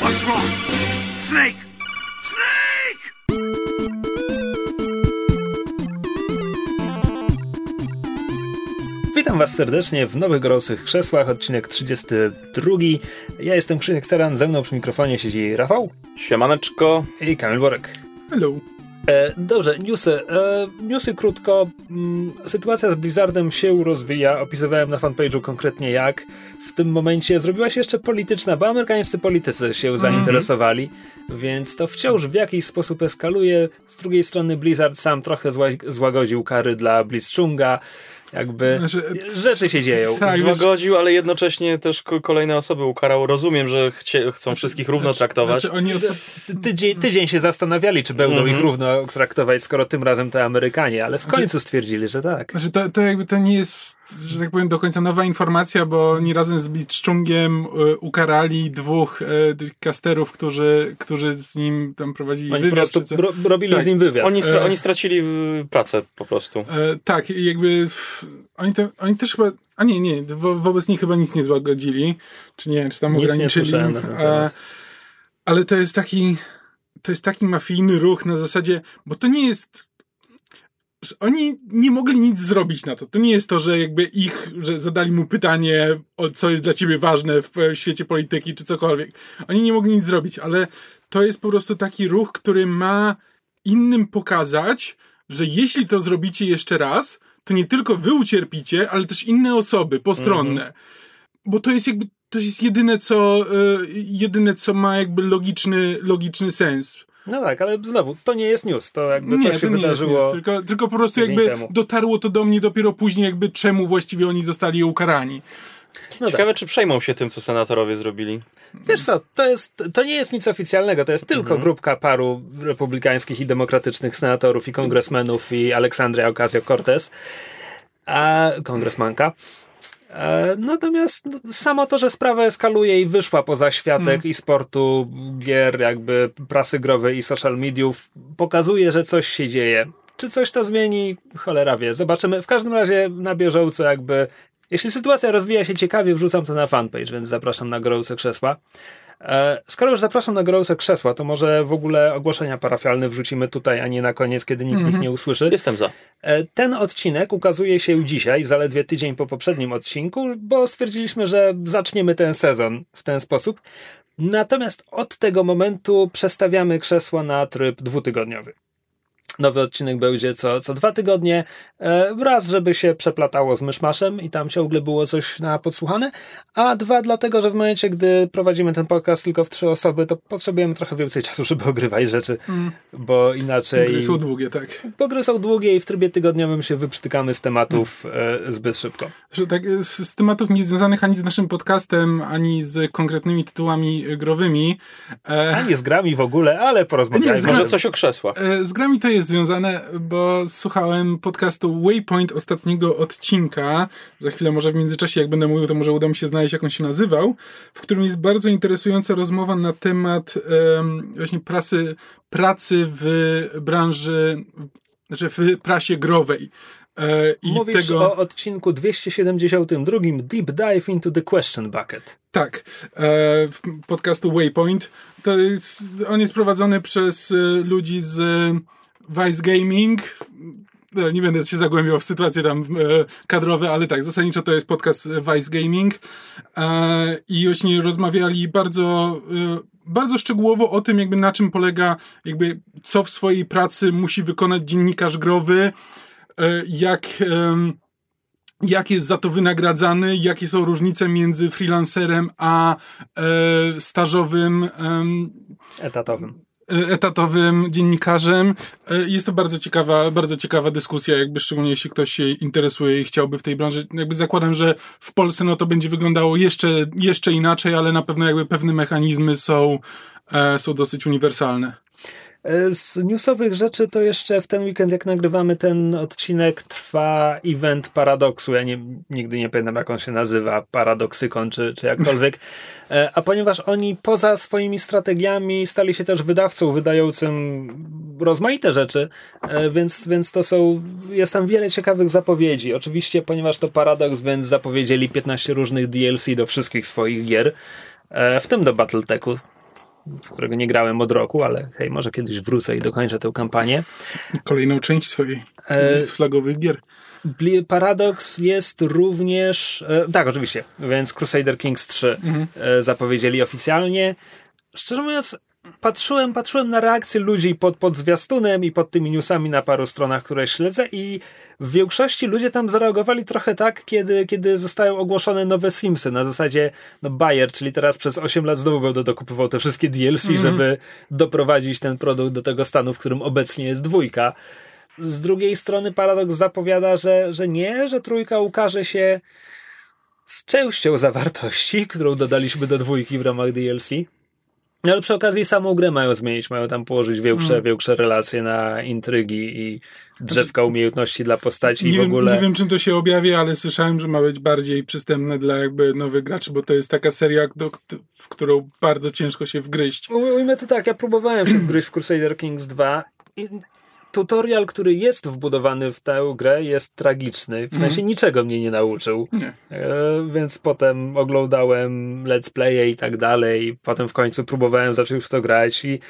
What's wrong? Snake! Snake! Witam Was serdecznie w Nowych Gorących Krzesłach, odcinek 32. Ja jestem Krzysiek Seran, ze mną przy mikrofonie siedzi Rafał Siemaneczko. i Kamil Borek. Hello. E, dobrze, newsy. E, newsy krótko. Mm, sytuacja z Blizzardem się rozwija. Opisywałem na fanpage'u konkretnie jak. W tym momencie zrobiła się jeszcze polityczna, bo amerykańscy politycy się zainteresowali, więc to wciąż w jakiś sposób eskaluje. Z drugiej strony Blizzard sam trochę zła złagodził kary dla Blitzchunga. Jakby Znaczy, rzeczy się dzieją. Tak, Złagodził, ale jednocześnie też ko- kolejne osoby ukarał. Rozumiem, że chcie, chcą wszystkich równo traktować. Znaczy, oni Tydzień, tydzień się zastanawiali, czy będą Mhm. ich równo traktować, skoro tym razem to Amerykanie, ale w Znaczy- końcu stwierdzili, że tak. znaczy to, to jakby to nie jest, że tak powiem, do końca nowa informacja, bo oni razem z Blitzchungiem y, ukarali dwóch y, tych casterów, którzy, którzy z nim tam prowadzili Oni po wywiad. ro, robili Tak. z nim wywiad. Oni, stra- E. oni stracili y, pracę po prostu. E, tak, jakby w, oni, te, oni też chyba, a nie, nie, wo, wobec nich chyba nic nie złagodzili, czy nie, czy tam Nic ograniczyli. ten e, ale to jest taki, to jest taki mafijny ruch na zasadzie, bo to nie jest oni nie mogli nic zrobić na to. To nie jest to, że jakby ich, że zadali mu pytanie, o co jest dla ciebie ważne w świecie polityki, czy cokolwiek. Oni nie mogli nic zrobić, ale to jest po prostu taki ruch, który ma innym pokazać, że jeśli to zrobicie jeszcze raz, to nie tylko wy ucierpicie, ale też inne osoby postronne. Bo to jest jakby, to jest jedyne, co, e, jedyne, co ma jakby logiczny, logiczny sens. No tak, ale znowu, to nie jest news, to jakby Nie, to się to nie wydarzyło. jest news, tylko, tylko po prostu jakby dotarło to do mnie dopiero później, jakby czemu właściwie oni zostali ukarani. No Ciekawe, tak. czy przejmą się tym, co senatorowie zrobili. Wiesz co, to, jest, to nie jest nic oficjalnego, to jest tylko Mhm. grupka paru republikańskich i demokratycznych senatorów i kongresmenów i Aleksandria Ocasio-Cortez, a kongresmanka. E, Natomiast samo to, że sprawa eskaluje i wyszła poza światek Mm. i sportu, gier, jakby prasy growej i social mediów, pokazuje, że coś się dzieje. Czy coś to zmieni? Cholera wie. Zobaczymy. W każdym razie na bieżąco jakby, jeśli sytuacja rozwija się ciekawie, wrzucam to na fanpage, więc zapraszam na gorące krzesła. E, Skoro już zapraszam na gorące krzesła, to może w ogóle ogłoszenia parafialne wrzucimy tutaj, a nie na koniec, kiedy nikt ich nie usłyszy. Jestem za. E, Ten odcinek ukazuje się dzisiaj, zaledwie tydzień po poprzednim odcinku, bo stwierdziliśmy, że zaczniemy ten sezon w ten sposób. Natomiast od tego momentu przestawiamy krzesła na tryb dwutygodniowy. Nowy odcinek będzie co, co dwa tygodnie. E, Raz, żeby się przeplatało z myszmaszem i tam ciągle było coś na podsłuchane, a dwa, dlatego, że w momencie, gdy prowadzimy ten podcast tylko w trzy osoby, to potrzebujemy trochę więcej czasu, żeby ogrywać rzeczy, bo inaczej... Gry są długie, tak. Bo gry są długie i w trybie tygodniowym się wyprztykamy z tematów e, zbyt szybko. Że tak e, z, tematów niezwiązanych ani z naszym podcastem, ani z konkretnymi tytułami growymi. E, A nie z grami w ogóle, ale porozmawiajmy. Może coś o krzesłach. E, Z grami to jest związane, bo słuchałem podcastu Waypoint ostatniego odcinka. Za chwilę może w międzyczasie, jak będę mówił, to może uda mi się znaleźć, jak on się nazywał, w którym jest bardzo interesująca rozmowa na temat em, właśnie prasy, pracy w branży, znaczy w prasie growej. E, I Mówisz tego... o odcinku 272 Deep Dive into the Question Bucket. Tak, e, podcastu Waypoint. To jest, on jest prowadzony przez e, ludzi z Vice Gaming. E, Nie będę się zagłębiał w sytuacje tam e, kadrowe, ale tak, zasadniczo to jest podcast Vice Gaming. E, I właśnie rozmawiali bardzo, e, bardzo szczegółowo o tym, jakby na czym polega, jakby co w swojej pracy musi wykonać dziennikarz growy, jak. jak jest za to wynagradzany, jakie są różnice między freelancerem a stażowym, Etatowym. E, etatowym dziennikarzem. E, jest to bardzo ciekawa, bardzo ciekawa dyskusja, jakby szczególnie jeśli ktoś się interesuje i chciałby w tej branży, jakby zakładam, że w Polsce no to będzie wyglądało jeszcze, jeszcze inaczej, ale na pewno jakby pewne mechanizmy są, e, są dosyć uniwersalne. E, Z newsowych rzeczy to jeszcze w ten weekend, jak nagrywamy ten odcinek, trwa event Paradoksu. Ja nie, nigdy nie pamiętam, jak on się nazywa, Paradoksykon czy, czy jakkolwiek. E, A ponieważ oni poza swoimi strategiami stali się też wydawcą wydającym rozmaite rzeczy, e, więc, więc to są, jest tam wiele ciekawych zapowiedzi. Oczywiście, ponieważ to Paradoks, więc zapowiedzieli 15 różnych DLC do wszystkich swoich gier. w tym do Battletechu, w którego nie grałem od roku, ale hej, może kiedyś wrócę i dokończę tę kampanię. Kolejną część swojej E, z flagowych gier. Paradox jest również. E, tak, oczywiście. Więc Crusader Kings 3 e, zapowiedzieli oficjalnie. Szczerze mówiąc, patrzyłem, patrzyłem na reakcje ludzi pod, pod zwiastunem i pod tymi newsami na paru stronach, które śledzę, i w większości ludzie tam zareagowali trochę tak, kiedy, kiedy zostają ogłoszone nowe Simsy. Na zasadzie, no Bayer, czyli teraz przez 8 lat znowu będą dokupywał te wszystkie DLC, żeby doprowadzić ten produkt do tego stanu, w którym obecnie jest dwójka. Z drugiej strony Paradox zapowiada, że, że nie, że trójka ukaże się z częścią zawartości, którą dodaliśmy do dwójki w ramach DLC. No, Ale przy okazji samą grę mają zmienić, mają tam położyć większe, większe relacje na intrygi i drzewka umiejętności dla postaci i Nie w wiem, ogóle. nie wiem, czym to się objawi, ale słyszałem, że ma być bardziej przystępne dla jakby nowych graczy, bo to jest taka seria, do, w którą bardzo ciężko się wgryźć. Uj- Ujmę to tak, ja próbowałem się wgryźć w Crusader Kings 2 i tutorial, który jest wbudowany w tę grę jest tragiczny. W sensie niczego mnie nie nauczył. Nie. E, więc potem oglądałem let's playe i tak dalej. Potem w końcu próbowałem zacząć w to grać i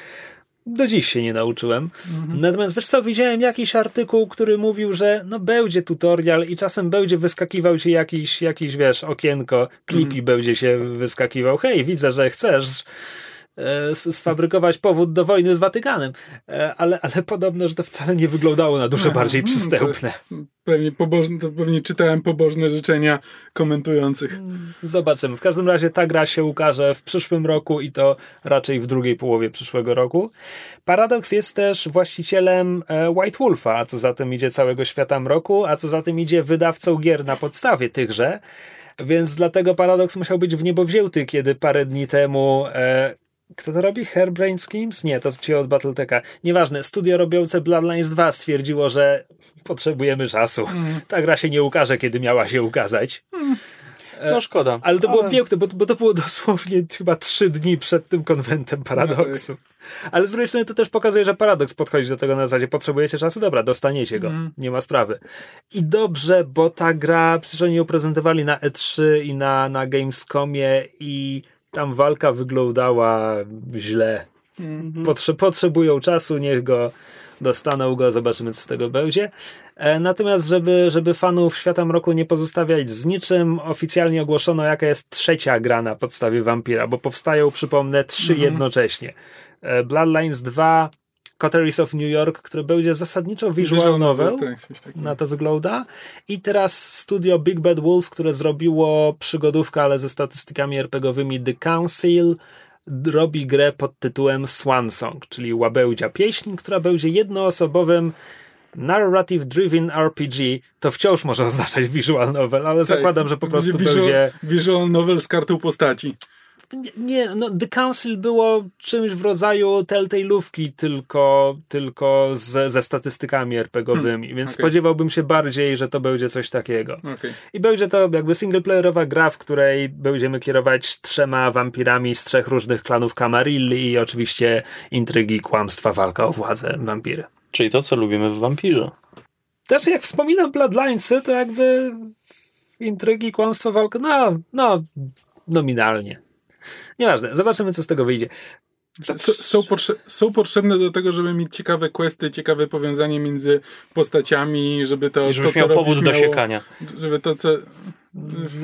do dziś się nie nauczyłem. Natomiast wiesz co, widziałem jakiś artykuł, który mówił, że no będzie tutorial i czasem będzie wyskakiwał ci jakiś, jakiś wiesz, okienko, klip i będzie się wyskakiwał. Hej, widzę, że chcesz sfabrykować powód do wojny z Watykanem. E, ale, ale podobno, że to wcale nie wyglądało na dużo Aha, bardziej mm, przystępne. Pewnie, pobożne, to pewnie czytałem pobożne życzenia komentujących. Zobaczymy. W każdym razie ta gra się ukaże w przyszłym roku i to raczej w drugiej połowie przyszłego roku. Paradox jest też właścicielem e, White Wolfa, a co za tym idzie całego świata mroku, a co za tym idzie wydawcą gier na podstawie tychże. Więc dlatego Paradox musiał być w niebo wzięty, kiedy parę dni temu e, kto to robi? Hairbrain Schemes? Nie, to ci od Battletecha. Nieważne, studio robiące Bloodlines 2 stwierdziło, że potrzebujemy czasu. Ta gra się nie ukaże, kiedy miała się ukazać. No szkoda. Ale to było piękne, bo, bo to było dosłownie chyba trzy dni przed tym konwentem paradoksu. Ale z drugiej strony to też pokazuje, że paradoks podchodzi do tego na zasadzie potrzebujecie czasu, dobra, dostaniecie go, nie ma sprawy. I dobrze, bo ta gra, przecież oni ją prezentowali na E3 i na, na Gamescomie i tam walka wyglądała źle. Potrze potrzebują czasu, niech go dostaną go, zobaczymy co z tego będzie. E, Natomiast, żeby, żeby fanów Świata Mroku nie pozostawiać z niczym, oficjalnie ogłoszono, jaka jest trzecia gra na podstawie Vampira, bo powstają, przypomnę, trzy jednocześnie. E, Bloodlines 2, Coteries of New York, które będzie zasadniczo visual novel, Tak, coś takiego. na to wygląda. I teraz studio Big Bad Wolf, które zrobiło przygodówkę, ale ze statystykami RPGowymi The Council, robi grę pod tytułem Swan Song, czyli łabełdzia pieśń, która będzie jednoosobowym narrative driven RPG. To wciąż może oznaczać visual novel, ale zakładam, że po prostu Tak. visual, będzie... Visual novel z kartą postaci. Nie, no The Council było czymś w rodzaju Telltale'ówki, tylko, tylko z, ze statystykami RPGowymi, więc okej. spodziewałbym się bardziej, że to będzie coś takiego. Okej. I będzie to jakby singleplayerowa gra, w której będziemy kierować trzema wampirami z trzech różnych klanów Kamarilli i oczywiście intrygi, kłamstwa, walka o władzę, wampiry. Czyli to, co lubimy w wampirze. Znaczy, jak wspominam Bloodlinesy, to jakby intrygi, kłamstwa, walka, no, no, nominalnie. Nieważne, zobaczymy, co z tego wyjdzie. To S- Są, potrze- są potrzebne do tego, żeby mieć ciekawe questy, ciekawe powiązanie między postaciami, żeby to, I to żebyś co miał robisz, powód do miało- siekania. Żeby to, co...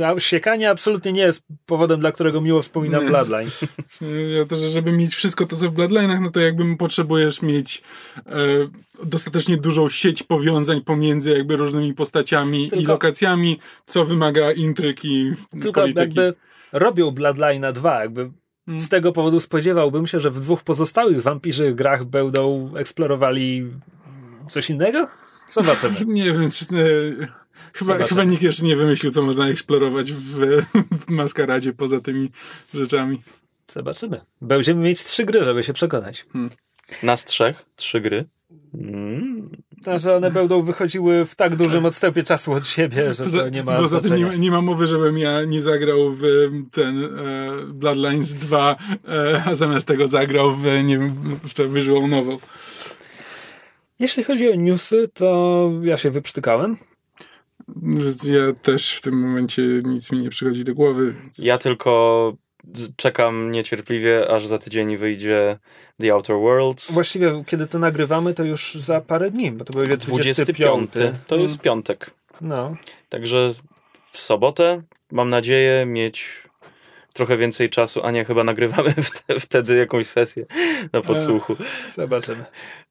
A Siekanie absolutnie nie jest powodem, dla którego miło wspominam Nie. Bloodlines. Ja to, że żeby mieć wszystko to, co w Bloodline'ach, no to jakby potrzebujesz mieć e, dostatecznie dużą sieć powiązań pomiędzy jakby różnymi postaciami i Tylko- lokacjami, co wymaga intryg i Tylko polityki. jakby robią Bloodline'a 2, jakby Mm. z tego powodu spodziewałbym się, że w dwóch pozostałych wampirzych grach będą eksplorowali coś innego? Zobaczymy. Nie wiem, chyba, chyba nikt jeszcze nie wymyślił, co można eksplorować w, w maskaradzie poza tymi rzeczami. Zobaczymy. Będziemy mieć trzy gry, żeby się przekonać. Nas trzech, trzy gry. Mm. Znaczy one będą wychodziły w tak dużym odstępie czasu od siebie, że to nie ma poza tym nie, znaczenia. ma- nie ma mowy, żebym ja nie zagrał w ten e, Bloodlines 2, e, a zamiast tego zagrał w, nie wiem, w to Visual Novel. Jeśli chodzi o newsy, to ja się wyprztykałem. Ja też w tym momencie nic mi nie przychodzi do głowy. Więc... Ja tylko czekam niecierpliwie, aż za tydzień wyjdzie The Outer Worlds. Właściwie, kiedy to nagrywamy, to już za parę dni, bo to będzie 25. 25. To jest piątek. No. Także w sobotę mam nadzieję mieć trochę więcej czasu, a nie chyba nagrywamy wte- wtedy jakąś sesję na podsłuchu. Zobaczymy.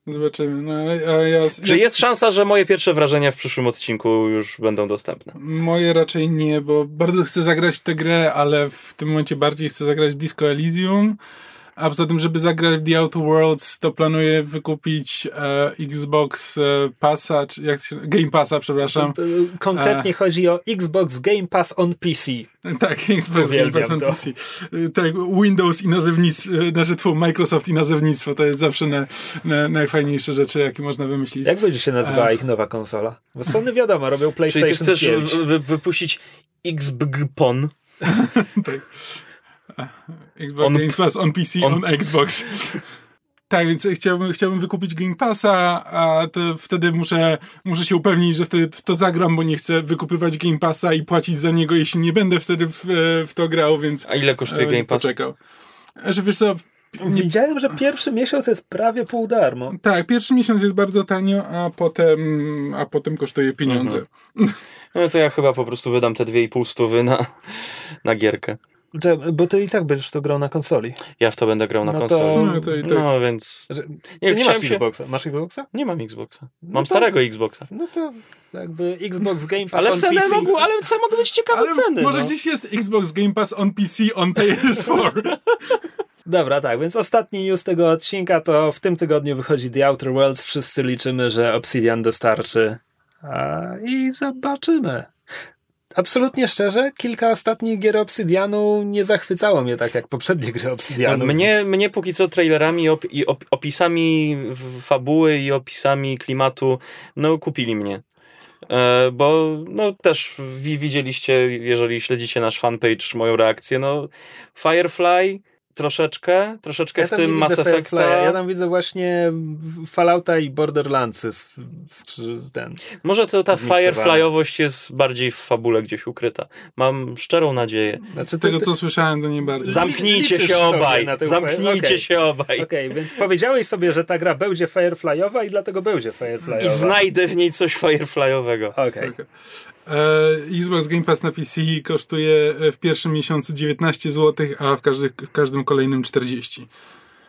Zobaczymy. No, ja, Że jest szansa, że moje pierwsze wrażenia w przyszłym odcinku już będą dostępne. Moje raczej nie, bo bardzo chcę zagrać w tę grę, ale w tym momencie bardziej chcę zagrać w Disco Elysium. A poza tym, żeby zagrać w The Outer Worlds, to planuję wykupić e, Xbox e, Passa, czy jak to się, Game Passa, przepraszam. To, y, Konkretnie chodzi o Xbox Game Pass on PC. Tak, Xbox Game Pass on to. PC. E, Tak, Windows i nazewnictwo, e, znaczy tfu, Microsoft i nazewnictwo, to jest zawsze na, na, najfajniejsze rzeczy, jakie można wymyślić. Jak będzie się nazywała ich nowa konsola? Bo Sony wiadomo, robią Czyli PlayStation ty chcesz 5. wy- wy- wypuścić XBGPON? Tak. Xbox On- Game Pass on PC, on on. Xbox. Tak, więc chciałbym, chciałbym wykupić Game Passa, a to wtedy muszę, muszę się upewnić, że wtedy w to zagram, bo nie chcę wykupywać Game Passa i płacić za niego, jeśli nie będę wtedy w, w to grał, więc A ile kosztuje e, Game Pass? poczekał. E, Że wiesz co, nie, Widziałem, że pierwszy miesiąc jest prawie pół darmo. tak, pierwszy miesiąc jest bardzo tanio, a potem, a potem kosztuje pieniądze. No to ja chyba po prostu wydam te 2,5 stówy na, na gierkę. Bo ty i tak będziesz to grał na konsoli. Ja w to będę grał na No to- konsoli. No, to i tak. No więc... Że- Nie, nie masz się... Xboxa. Masz Xboxa? Nie mam Xboxa. No Mam to- starego Xboxa. No to jakby Xbox Game Pass Ale on ceny PC. mogą, ale ceny mogą być ciekawe Ale ceny. może no. gdzieś jest Xbox Game Pass on PC on PS4. Dobra, tak, więc ostatni news tego odcinka to w tym tygodniu wychodzi The Outer Worlds. Wszyscy liczymy, że Obsidian dostarczy. A, I zobaczymy. Absolutnie szczerze, kilka ostatnich gier Obsidianu nie zachwycało mnie tak jak poprzednie gry Obsidianu. Mnie, więc- mnie póki co trailerami op, i op, opisami fabuły i opisami klimatu, no kupili mnie. E, bo no też wi, widzieliście, jeżeli śledzicie nasz fanpage, moją reakcję, no Firefly troszeczkę, troszeczkę ja w tym Mass Effecta. Ja tam widzę właśnie Fallouta i Borderlandsy z, z, z ten. Może to ta. Fireflyowość jest bardziej w fabule gdzieś ukryta. Mam szczerą nadzieję. Znaczy, Z tego ty- co słyszałem, to nie bardzo. Zamknijcie się obaj! Zamknijcie Okej. się obaj! Okej, więc powiedziałeś sobie, że ta gra będzie Fireflyowa i dlatego będzie Fireflyowa. I znajdę w niej coś Fireflyowego. Okej. E, Xbox Game Pass na PC kosztuje e, w pierwszym miesiącu 19 zł, a w, każdy, w każdym kolejnym 40.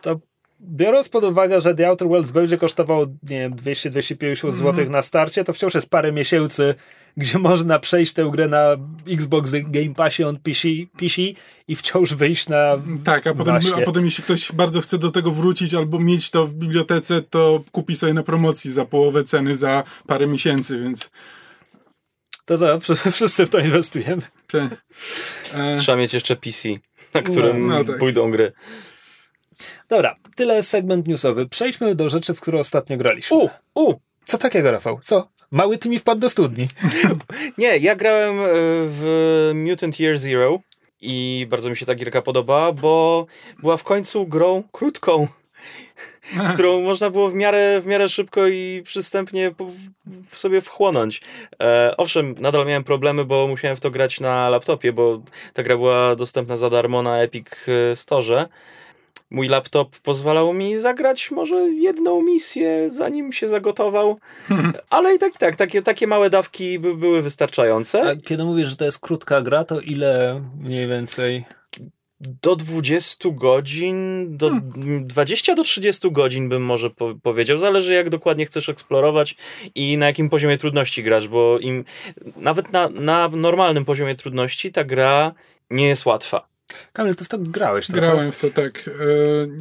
To biorąc pod uwagę, że The Outer Worlds będzie kosztował, nie wiem, 200-250 zł na starcie, to wciąż jest parę miesięcy, gdzie można przejść tę grę na Xbox Game Passie on PC, PC i wciąż wyjść na... Tak, a potem, a potem jeśli ktoś bardzo chce do tego wrócić albo mieć to w bibliotece, to kupi sobie na promocji za połowę ceny za parę miesięcy, więc... To Wsz- wszyscy w to inwestujemy. Cze- E, Trzeba mieć jeszcze PC, na którym No, no tak. pójdą gry. Dobra, tyle segment newsowy. Przejdźmy do rzeczy, w które ostatnio graliśmy. U, u! Co takiego, Rafał? Co? Mały ty mi wpadł do studni. Nie, ja grałem e, w Mutant Year Zero i bardzo mi się ta gierka podobała, bo była w końcu grą krótką, którą można było w miarę, w miarę szybko i przystępnie w sobie wchłonąć. E, owszem, nadal miałem problemy, bo musiałem w to grać na laptopie, bo ta gra była dostępna za darmo na Epic e, Store. Mój laptop pozwalał mi zagrać może jedną misję, zanim się zagotował, ale i tak, i tak, takie, takie małe dawki by, były wystarczające. A kiedy mówisz, że to jest krótka gra, to ile mniej więcej? Do 20 godzin, do 20 do 30 godzin bym może po, powiedział. Zależy jak dokładnie chcesz eksplorować i na jakim poziomie trudności grasz, bo im nawet na, na normalnym poziomie trudności ta gra nie jest łatwa. Kamil, ty w to grałeś trochę. grałem w to tak,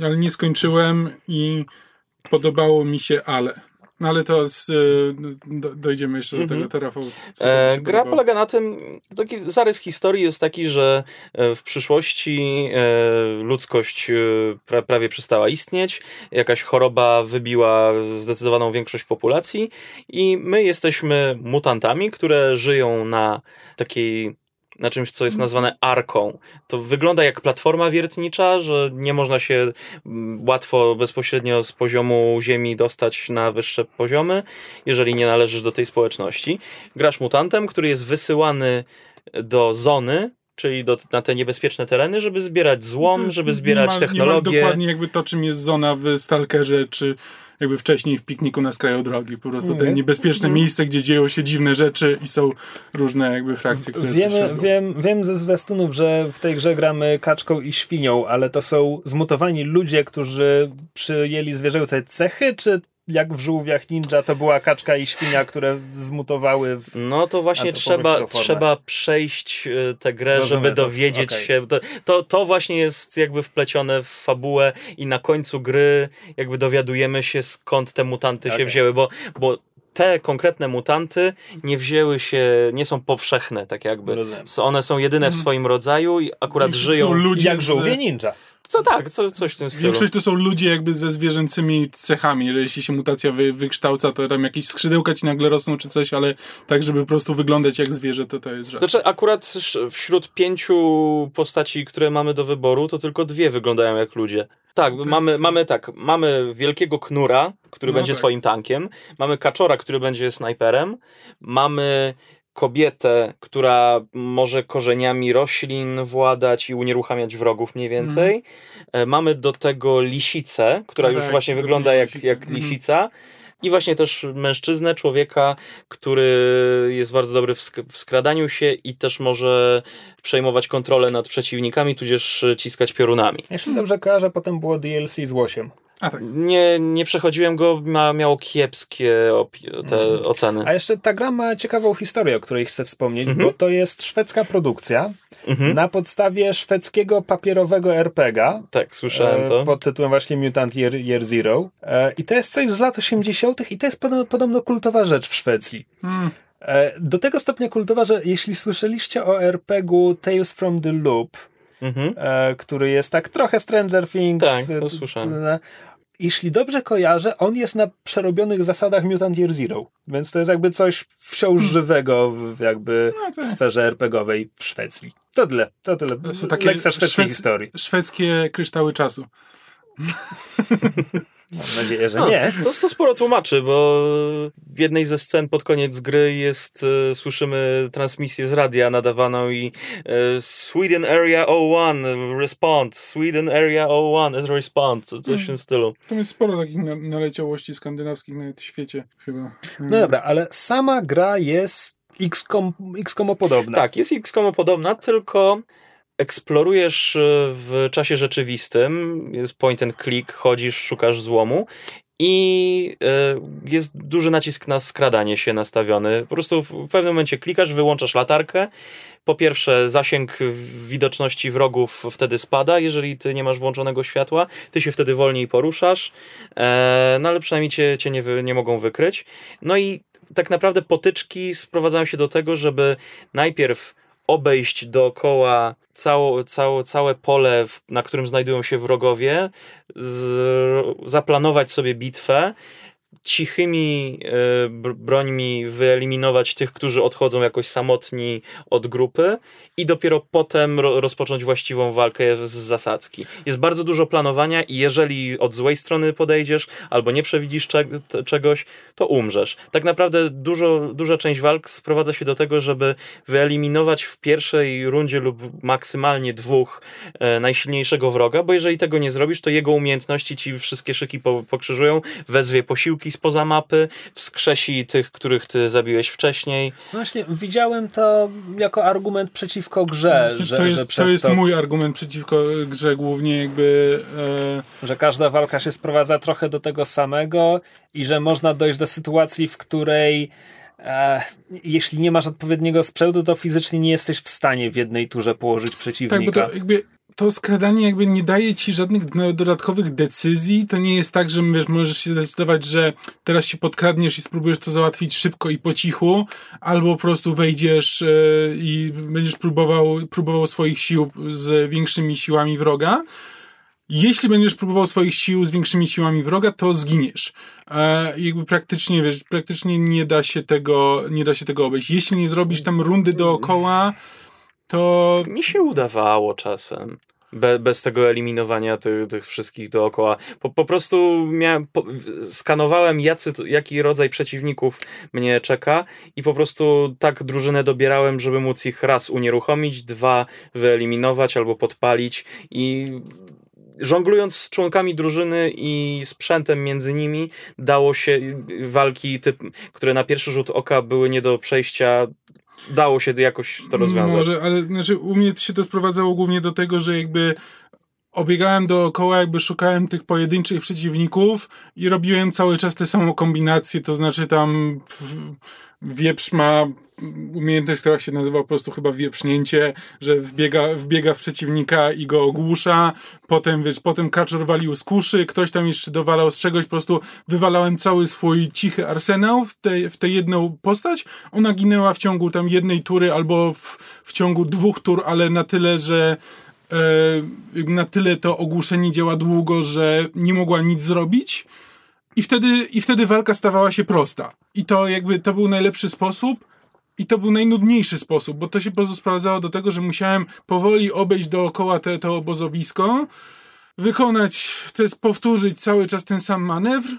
e, ale nie skończyłem i podobało mi się, ale... No ale to z, do, dojdziemy jeszcze do Mhm. tego, co tam E, gra podobało? polega na tym, taki zarys historii jest taki, że e, w przyszłości e, ludzkość e, pra, prawie przestała istnieć, jakaś choroba wybiła zdecydowaną większość populacji i my jesteśmy mutantami, które żyją na takiej na czymś, co jest nazwane arką. To wygląda jak platforma wiertnicza, że nie można się mm, łatwo, bezpośrednio z poziomu ziemi dostać na wyższe poziomy, jeżeli nie należysz do tej społeczności. Grasz mutantem, który jest wysyłany do zony, czyli do, na te niebezpieczne tereny, żeby zbierać złom, żeby zbierać niemal- technologię. Niemal dokładnie jakby to, czym jest zona w Stalkerze, czy jakby wcześniej w pikniku na skraju drogi. Po prostu te Nie. niebezpieczne miejsce, gdzie dzieją się dziwne rzeczy i są różne jakby frakcje, które Wiemy, wiem, wiem ze zwiastunów, że w tej grze gramy kaczką i świnią, ale to są zmutowani ludzie, którzy przyjęli zwierzęce cechy, czy jak w żółwiach ninja to była kaczka i świnia, które zmutowały w... No to właśnie trzeba, trzeba przejść e, tę grę, Rozumiem żeby to, dowiedzieć okej. się. To, to, to właśnie jest jakby wplecione w fabułę i na końcu gry jakby dowiadujemy się skąd te mutanty się Okej. wzięły, bo, bo te konkretne mutanty nie wzięły się, nie są powszechne tak jakby. Rozumiem. One są jedyne w swoim rodzaju i akurat Większość żyją. Są ludzie Jak z- żółwie ninja. Co tak, co, coś w tym stylu. Większość to są ludzie jakby ze zwierzęcymi cechami, jeśli się mutacja wy, wykształca, to tam jakieś skrzydełka ci nagle rosną czy coś, ale tak, żeby po prostu wyglądać jak zwierzę, to to jest rzadko. Znaczy, akurat wśród pięciu postaci, które mamy do wyboru, to tylko dwie wyglądają jak ludzie. Tak, mamy, mamy tak, mamy wielkiego knura, który No będzie tak. twoim tankiem, mamy kaczora, który będzie snajperem, mamy kobietę, która może korzeniami roślin władać i unieruchamiać wrogów mniej więcej. E, Mamy do tego lisicę, która No już tak, właśnie wygląda jak, lisicy. jak Mhm. lisica. I właśnie też mężczyznę, człowieka, który jest bardzo dobry w, sk- w skradaniu się i też może przejmować kontrolę nad przeciwnikami, tudzież ciskać piorunami. Jeśli dobrze kojarzę, potem było DLC z łosiem. Tak. Nie, nie przechodziłem go, ma, miało kiepskie te Mhm. oceny. A jeszcze ta gra ma ciekawą historię, o której chcę wspomnieć, Mhm. bo to jest szwedzka produkcja Mhm. na podstawie szwedzkiego papierowego RPG Tak, słyszałem e, to. pod tytułem właśnie Mutant Year, Year Zero. E, I to jest coś z lat 80. i to jest podobno, podobno kultowa rzecz w Szwecji. Mm. E, Do tego stopnia kultowa, że jeśli słyszeliście o RPG-u Tales from the Loop, Mhm. e, który jest tak trochę Stranger Things. Tak, to e, słyszałem. Jeśli dobrze kojarzę, on jest na przerobionych zasadach Mutant Year Zero, więc to jest jakby coś wciąż żywego w, jakby No tak. w sferze RPGowej w Szwecji. To tyle, to tyle. To są takie Lekcja szwedzkiej szwed- historii. Szwedzkie kryształy czasu. Mam nadzieję, że No, nie. To, to sporo tłumaczy, bo w jednej ze scen pod koniec gry jest, e, słyszymy transmisję z radia nadawaną i e, Sweden Area 01 respond, Sweden Area 01 respond, co- coś w tym stylu. Tam jest sporo takich na, naleciałości skandynawskich nawet w świecie chyba. No dobra, ale sama gra jest XCOM, XCOM podobna. Tak, jest XCOM podobna, tylko eksplorujesz e, w czasie rzeczywistym, jest point and click, chodzisz, szukasz złomu i e, jest duży nacisk na skradanie się nastawiony. Po prostu w pewnym momencie klikasz, wyłączasz latarkę. Po pierwsze, zasięg widoczności wrogów wtedy spada, jeżeli ty nie masz włączonego światła. Ty się wtedy wolniej poruszasz, e, no ale przynajmniej cię, cię nie, nie mogą wykryć. No i tak naprawdę potyczki sprowadzają się do tego, żeby najpierw obejść dookoła cało, cało, całe pole, na którym znajdują się wrogowie, z, zaplanować sobie bitwę, cichymi e, br- brońmi wyeliminować tych, którzy odchodzą jakoś samotni od grupy i dopiero potem ro, rozpocząć właściwą walkę z zasadzki. Jest bardzo dużo planowania i jeżeli od złej strony podejdziesz albo nie przewidzisz czegoś, to umrzesz. Tak naprawdę dużo, duża część walk sprowadza się do tego, żeby wyeliminować w pierwszej rundzie lub maksymalnie dwóch e, najsilniejszego wroga, bo jeżeli tego nie zrobisz, to jego umiejętności ci wszystkie szyki po, pokrzyżują, wezwie posiłki spoza mapy, wskrzesi tych, których ty zabiłeś wcześniej. No Właśnie, widziałem to jako argument przeciwko grze, Właśnie że, to jest, że to jest to, mój argument przeciwko grze głównie jakby e, że każda walka się sprowadza trochę do tego samego i że można dojść do sytuacji, w której e, jeśli nie masz odpowiedniego sprzętu, to fizycznie nie jesteś w stanie w jednej turze położyć tak, bo przeciwnika. to jakby to skradanie jakby nie daje ci żadnych dodatkowych decyzji. To nie jest tak, że możesz się zdecydować, że teraz się podkradniesz i spróbujesz to załatwić szybko i po cichu, albo po prostu wejdziesz e, i będziesz próbował, próbował swoich sił z większymi siłami wroga. Jeśli będziesz próbował swoich sił z większymi siłami wroga, to zginiesz. E, jakby praktycznie, wiesz, praktycznie nie da się tego, nie da się tego obejść. Jeśli nie zrobisz tam rundy dookoła, to Mi się udawało czasem. Be, bez tego eliminowania tych, tych wszystkich dookoła. Po, po prostu miałem, po, skanowałem, jacy, jaki rodzaj przeciwników mnie czeka i po prostu tak drużynę dobierałem, żeby móc ich raz unieruchomić, dwa wyeliminować albo podpalić i żonglując z członkami drużyny i sprzętem między nimi, dało się walki, typ, które na pierwszy rzut oka były nie do przejścia, dało się jakoś to rozwiązać. Może, ale znaczy, u mnie się to sprowadzało głównie do tego, że jakby obiegałem dookoła, jakby szukałem tych pojedynczych przeciwników i robiłem cały czas tę samą kombinację, to znaczy tam wieprz ma umiejętność, która się nazywa po prostu chyba wieprznięcie, że wbiega, wbiega w przeciwnika i go ogłusza, potem, wiesz, potem kaczor walił z kuszy, ktoś tam jeszcze dowalał z czegoś, po prostu wywalałem cały swój cichy arsenał w tę w jedną postać, ona ginęła w ciągu tam jednej tury albo w, w ciągu dwóch tur, ale na tyle, że e, na tyle to ogłuszenie działa długo, że nie mogła nic zrobić. I wtedy, i wtedy walka stawała się prosta. I to jakby to był najlepszy sposób, i to był najnudniejszy sposób, bo to się po prostu sprowadzało do tego, że musiałem powoli obejść dookoła te, to obozowisko, wykonać, jest powtórzyć cały czas ten sam manewr,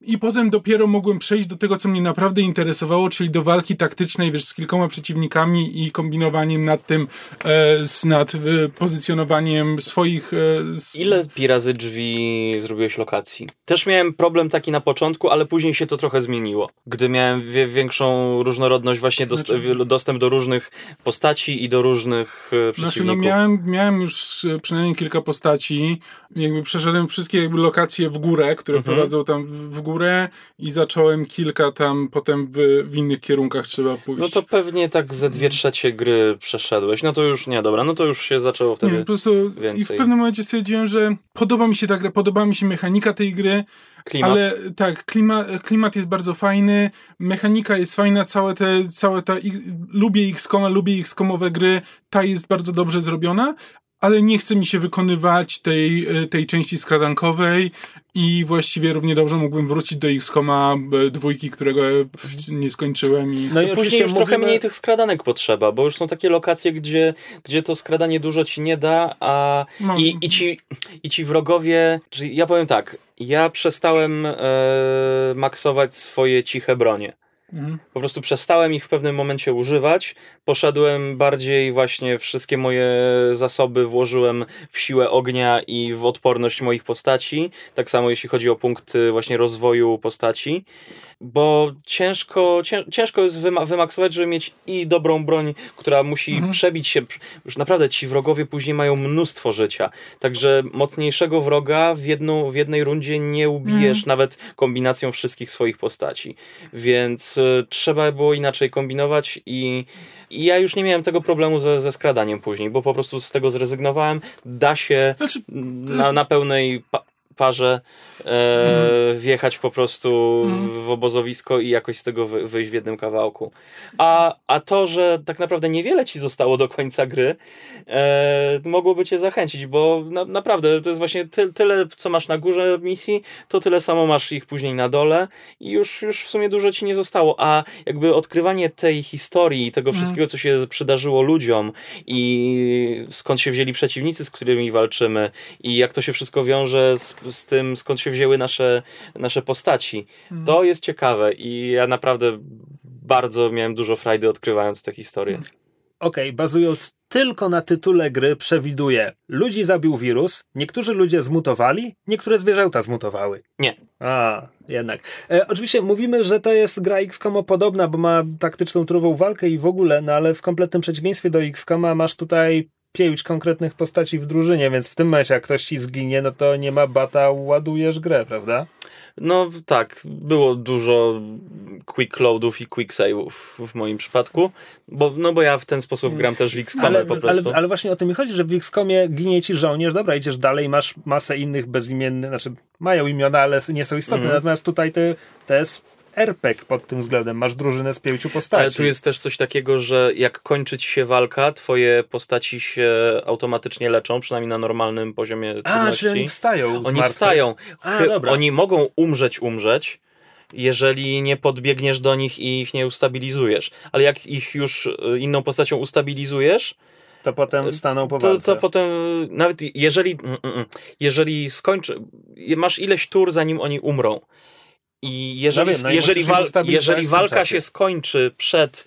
i potem dopiero mogłem przejść do tego, co mnie naprawdę interesowało, czyli do walki taktycznej, wiesz, z kilkoma przeciwnikami i kombinowaniem nad tym, e, z, nad e, pozycjonowaniem swoich... E, z... Ile pi razy drzwi zrobiłeś lokacji? Też miałem problem taki na początku, ale później się to trochę zmieniło. Gdy miałem większą różnorodność, właśnie dost znaczy... dostęp do różnych postaci i do różnych przeciwników. Znaczy, no miałem, miałem już e, przynajmniej kilka postaci. Jakby przeszedłem wszystkie jakby lokacje w górę, które mhm. prowadzą tam w, w górę i zacząłem kilka tam potem w, w innych kierunkach trzeba pójść. No to pewnie tak ze dwie trzecie gry przeszedłeś. No to już nie, dobra, no to już się zaczęło wtedy nie, po prostu więcej. I w pewnym momencie stwierdziłem, że podoba mi się ta gra, podoba mi się mechanika tej gry, Klimat. Ale tak, klimat, klimat jest bardzo fajny, mechanika jest fajna, całe te, całe ta, lubię X-Koma, lubię X-Komowe gry, ta jest bardzo dobrze zrobiona, ale nie chce mi się wykonywać tej, e, tej części skradankowej i właściwie równie dobrze mógłbym wrócić do X-Koma e, dwójki, którego nie skończyłem. I... No i później już mówimy... trochę mniej tych skradanek potrzeba, bo już są takie lokacje, gdzie, gdzie to skradanie dużo ci nie da, a no. i, i, ci, i ci wrogowie, czyli ja powiem tak, ja przestałem e, maksować swoje ciche bronie. Mhm. Po prostu przestałem ich w pewnym momencie używać. Poszedłem bardziej właśnie wszystkie moje zasoby włożyłem w siłę ognia i w odporność moich postaci. Tak samo jeśli chodzi o punkty właśnie rozwoju postaci bo ciężko, ciężko jest wymaksować, żeby mieć i dobrą broń, która musi mhm. przebić się. Już naprawdę ci wrogowie później mają mnóstwo życia. Także mocniejszego wroga w, jedną, w jednej rundzie nie ubijesz mhm. nawet kombinacją wszystkich swoich postaci. Więc y, trzeba było inaczej kombinować i, i ja już nie miałem tego problemu ze, ze skradaniem później, bo po prostu z tego zrezygnowałem. Da się znaczy, na, na pełnej parze e, wjechać po prostu w obozowisko i jakoś z tego wy, wyjść w jednym kawałku. A, a to, że tak naprawdę niewiele ci zostało do końca gry, e, mogłoby cię zachęcić, bo na, naprawdę to jest właśnie ty, tyle, co masz na górze misji, to tyle samo masz ich później na dole i już, już w sumie dużo ci nie zostało. A jakby odkrywanie tej historii, tego mhm. wszystkiego, co się przydarzyło ludziom i skąd się wzięli przeciwnicy, z którymi walczymy i jak to się wszystko wiąże z z tym, skąd się wzięły nasze, nasze postaci. Mhm. To jest ciekawe i ja naprawdę bardzo miałem dużo frajdy odkrywając tę historię. Okej, okay, bazując tylko na tytule gry przewiduję, ludzi zabił wirus, niektórzy ludzie zmutowali, niektóre zwierzęta zmutowały. Nie. A, jednak. E, oczywiście mówimy, że to jest gra XCOM podobna, bo ma taktyczną trową walkę i w ogóle, no ale w kompletnym przeciwieństwie do XCOMa masz tutaj pięć konkretnych postaci w drużynie, więc w tym momencie jak ktoś ci zginie, no to nie ma bata, ładujesz grę, prawda? No tak, było dużo quick loadów i quick save'ów w moim przypadku, bo, no bo ja w ten sposób gram też w XCOMie ale, po prostu. Ale, ale, właśnie o tym mi chodzi, że w XCOMie ginie ci żołnierz, dobra, idziesz dalej, masz masę innych bezimiennych, znaczy mają imiona, ale nie są istotne, mm. natomiast tutaj to jest RPG pod tym względem. Masz drużynę z pięciu postaci. Ale tu jest też coś takiego, że jak kończy ci się walka, twoje postaci się automatycznie leczą, przynajmniej na normalnym poziomie trudności. A, czyli oni wstają Oni wstają. A, dobra. Oni mogą umrzeć, umrzeć, jeżeli nie podbiegniesz do nich i ich nie ustabilizujesz. Ale jak ich już y, inną postacią ustabilizujesz, To potem wstaną po to, walce. to potem, nawet jeżeli, mm, mm, mm, jeżeli skończy, masz ileś tur, zanim oni umrą. I jeżeli, No wiem, no jeżeli, wal, jeżeli walka się skończy przed,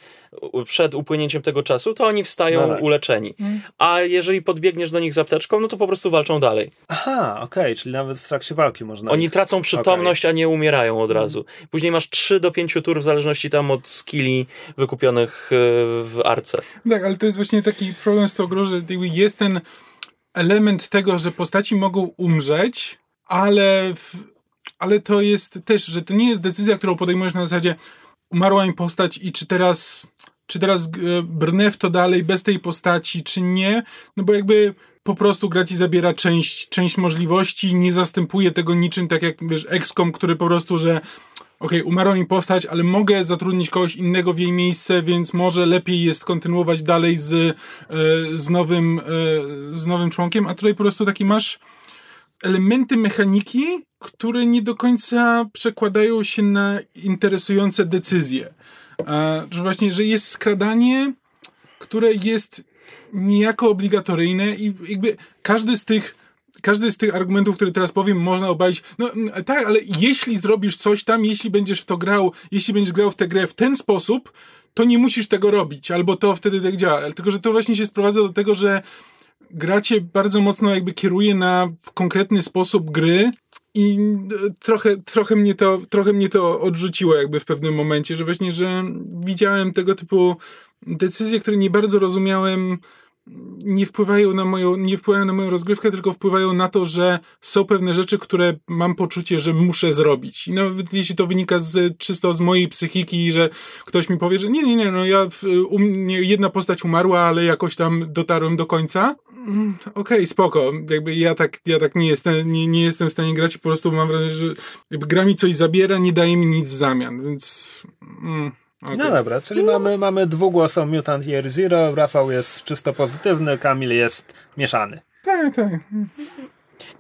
przed upłynięciem tego czasu, to oni wstają No tak. uleczeni. A jeżeli podbiegniesz do nich z apteczką, no to po prostu walczą dalej. Aha, okej, czyli nawet w trakcie walki można. Oni ich... tracą przytomność, a nie umierają od razu. Później masz 3 do 5 tur w zależności tam od skilli wykupionych e, w arce. Tak, ale to jest właśnie taki problem z tą grą, że jest ten element tego, że postaci mogą umrzeć, ale, w, ale to jest też, że to nie jest decyzja, którą podejmujesz na zasadzie umarła mi postać i czy teraz, czy teraz e, brnę w to dalej bez tej postaci, czy nie, no bo jakby po prostu gra ci zabiera część, część możliwości, nie zastępuje tego niczym, tak jak wiesz, XCOM, który po prostu, że okej, umarła mi postać, ale mogę zatrudnić kogoś innego w jej miejsce, więc może lepiej jest kontynuować dalej z, e, z, nowym, e, z nowym członkiem, a tutaj po prostu taki masz elementy mechaniki, które nie do końca przekładają się na interesujące decyzje. A, że właśnie, że jest skradanie, które jest niejako obligatoryjne i jakby każdy z tych każdy z tych argumentów, które teraz powiem, można obalić. No tak, ale jeśli zrobisz coś tam, jeśli będziesz w to grał, jeśli będziesz grał w tę grę w ten sposób, to nie musisz tego robić, albo to wtedy tak działa. Tylko, że to właśnie się sprowadza do tego, że gra cię bardzo mocno jakby kieruje na konkretny sposób gry i e, trochę, trochę, mnie to, trochę mnie to odrzuciło jakby w pewnym momencie, że właśnie, że widziałem tego typu decyzje, które nie bardzo rozumiałem, nie wpływają na moją, nie wpływają na moją rozgrywkę, tylko wpływają na to, że są pewne rzeczy, które mam poczucie, że muszę zrobić. I nawet jeśli to wynika z, czysto z mojej psychiki, że ktoś mi powie, że nie, nie, nie, no ja, w, u mnie jedna postać umarła, ale jakoś tam dotarłem do końca. Okej, spoko. Jakby ja tak, ja tak nie jestem, nie, nie jestem w stanie grać i po prostu mam wrażenie, że jakby gra mi coś zabiera, nie daje mi nic w zamian, więc... Mm, okej. No dobra, czyli mamy, mamy dwugłosą Mutant Year Zero, Rafał jest czysto pozytywny, Kamil jest mieszany. Tak, tak.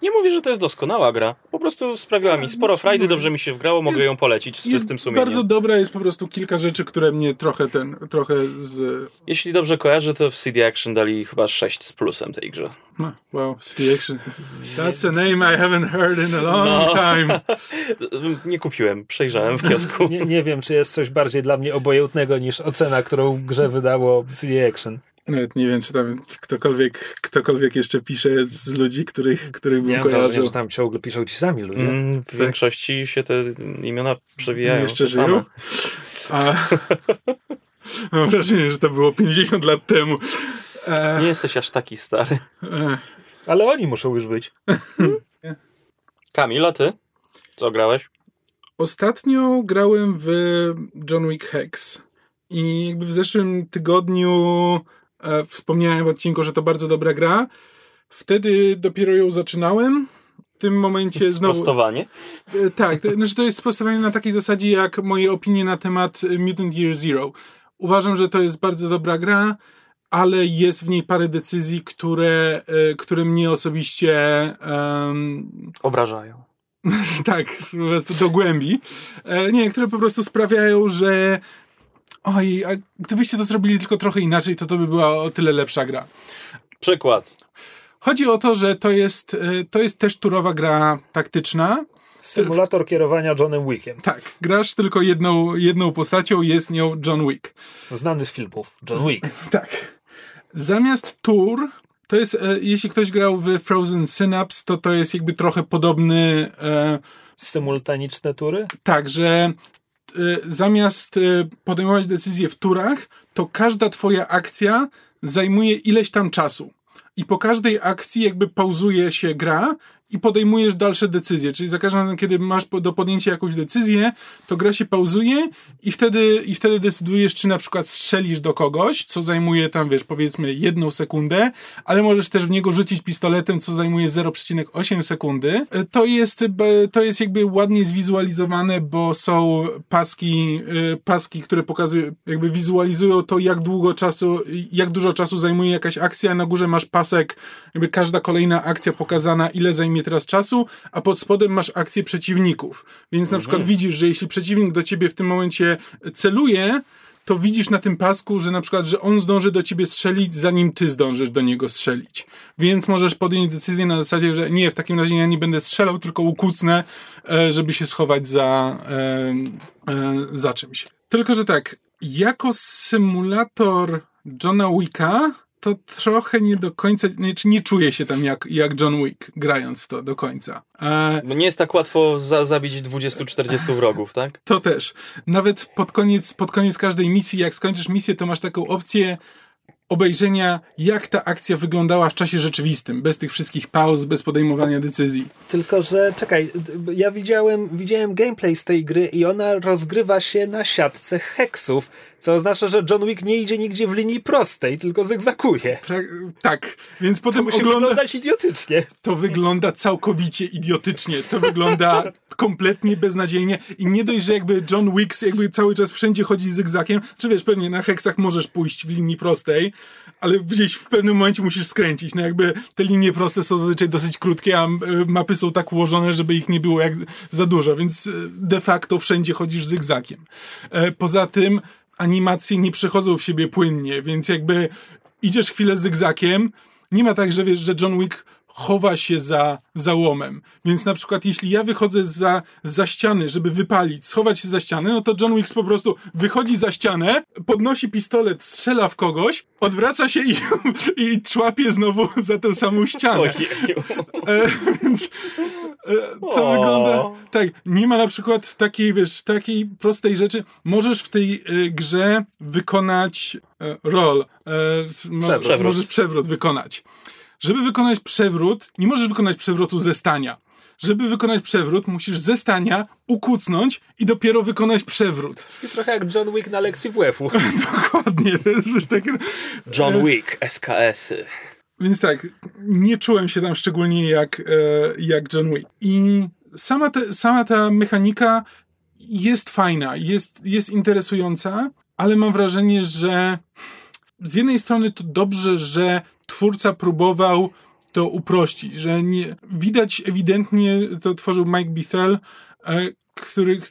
Nie mówię, że to jest doskonała gra. Po prostu sprawiła mi sporo frajdy, dobrze mi się wgrało, mogę Jest- ją polecić z czystym sumieniem. bardzo dobra, jest po prostu kilka rzeczy, które mnie trochę ten, trochę z... Jeśli dobrze kojarzę, to w CD Action dali chyba 6 z plusem tej grze. No, wow, City Action. That's a name I haven't heard in a long No. time. Nie kupiłem, przejrzałem w kiosku. Nie, nie wiem, czy jest coś bardziej dla mnie obojętnego niż ocena, którą grze wydało CD Action. Nawet nie wiem, czy tam ktokolwiek, ktokolwiek jeszcze pisze z ludzi, których, których bym Ja mam wrażenie, kojarzył. że tam ciągle piszą ci sami ludzie. Mm, w większości się te imiona przewijają. jeszcze żyją? A, mam wrażenie, że to było 50 lat temu. E, Nie jesteś aż taki stary. e, Ale oni muszą już być. Kamil, a ty? Co grałeś? Ostatnio grałem w John Wick Hex i jakby w zeszłym tygodniu wspomniałem w odcinku, że to bardzo dobra gra. Wtedy dopiero ją zaczynałem. W tym momencie znowu... Prostowanie? E, Tak, to, znaczy to jest sprostowanie na takiej zasadzie jak moje opinie na temat e, Mutant Year Zero. Uważam, że to jest bardzo dobra gra, ale jest w niej parę decyzji, które, e, które mnie osobiście em, Obrażają. tak, po prostu do głębi. E, nie, które po prostu sprawiają, że oj, a gdybyście to zrobili tylko trochę inaczej, to to by była o tyle lepsza gra. Przykład. Chodzi o to, że to jest, e, to jest też turowa gra taktyczna. Symulator kierowania Johnem Wickiem. Tak, grasz tylko jedną, jedną postacią, jest nią John Wick. Znany z filmów. John Wick. Tak. Zamiast tur, to jest, e, jeśli ktoś grał w Frozen Synapse, to to jest jakby trochę podobny, e, Symultaniczne tury? tak, że zamiast e, podejmować decyzje w turach, to każda twoja akcja zajmuje ileś tam czasu. I po każdej akcji jakby pauzuje się gra i podejmujesz dalsze decyzje. Czyli za każdym razem, kiedy masz do podjęcia jakąś decyzję, to gra się pauzuje i wtedy, i wtedy decydujesz, czy na przykład strzelisz do kogoś, co zajmuje tam, wiesz, powiedzmy jedną sekundę, ale możesz też w niego rzucić pistoletem, co zajmuje 0,8 sekundy. E, To jest, b- to jest jakby ładnie zwizualizowane, bo są paski, e, paski, które pokazują, jakby wizualizują to, jak długo czasu, jak dużo czasu zajmuje jakaś akcja. Na górze masz pasek, jakby każda kolejna akcja pokazana, ile zajmie teraz czasu, a pod spodem masz akcje przeciwników. Więc na przykład widzisz, że jeśli przeciwnik do ciebie w tym momencie celuje, to widzisz na tym pasku, że na przykład, że on zdąży do ciebie strzelić, zanim ty zdążysz do niego strzelić. Więc możesz podjąć decyzję na zasadzie, że nie, w takim razie ja nie będę strzelał, tylko ukucnę, e, żeby się schować za, e, e, za czymś. Tylko, że tak, jako symulator Johna Wicka, to trochę nie do końca, nie, czy nie czuję się tam jak, jak John Wick, grając w to do końca. E, Bo nie jest tak łatwo za, zabić 20-40 wrogów, tak? to też. Nawet pod koniec, pod koniec każdej misji, jak skończysz misję, to masz taką opcję obejrzenia, jak ta akcja wyglądała w czasie rzeczywistym, bez tych wszystkich pauz, bez podejmowania decyzji. Tylko, że czekaj, ja widziałem, widziałem gameplay z tej gry i ona rozgrywa się na siatce heksów, co oznacza, że John Wick nie idzie nigdzie w linii prostej, tylko zygzakuje. Pra- tak, więc To potem musi ogląda... wyglądać idiotycznie. To wygląda całkowicie idiotycznie. To wygląda kompletnie beznadziejnie i nie dość, że jakby John Wicks jakby cały czas wszędzie chodzi zygzakiem, czy wiesz, pewnie na heksach możesz pójść w linii prostej, ale gdzieś w pewnym momencie musisz skręcić. No jakby te linie proste są zazwyczaj dosyć krótkie, a e, mapy są tak ułożone, żeby ich nie było jak za dużo, więc e, de facto wszędzie chodzisz zygzakiem. E, Poza tym animacje nie przechodzą w siebie płynnie, więc jakby idziesz chwilę zygzakiem, nie ma tak, że wiesz, że John Wick chowa się za załomem. Więc na przykład jeśli ja wychodzę za, za ściany, żeby wypalić, schować się za ścianę, no to John Wick po prostu wychodzi za ścianę, podnosi pistolet, strzela w kogoś, odwraca się i, i człapie znowu za tę samą ścianę. E, więc to O. wygląda tak. Nie ma na przykład takiej, wiesz, takiej prostej rzeczy. Możesz w tej e, grze wykonać e, roll. E, Przewrót. Możesz przewrót wykonać. Żeby wykonać przewrót, nie możesz wykonać przewrotu ze stania. Żeby wykonać przewrót, musisz ze stania ukucnąć i dopiero wykonać przewrót. Trochę jak John Wick na lekcji WF-u. Dokładnie. To jest wiesz, takie... John Wick, SKS-y. Więc tak, nie czułem się tam szczególnie jak, e, jak John Wick. I sama, te, sama ta mechanika jest fajna, jest, jest interesująca, ale mam wrażenie, że z jednej strony to dobrze, że twórca próbował to uprościć, że nie, widać ewidentnie, to tworzył Mike Bithell, e, który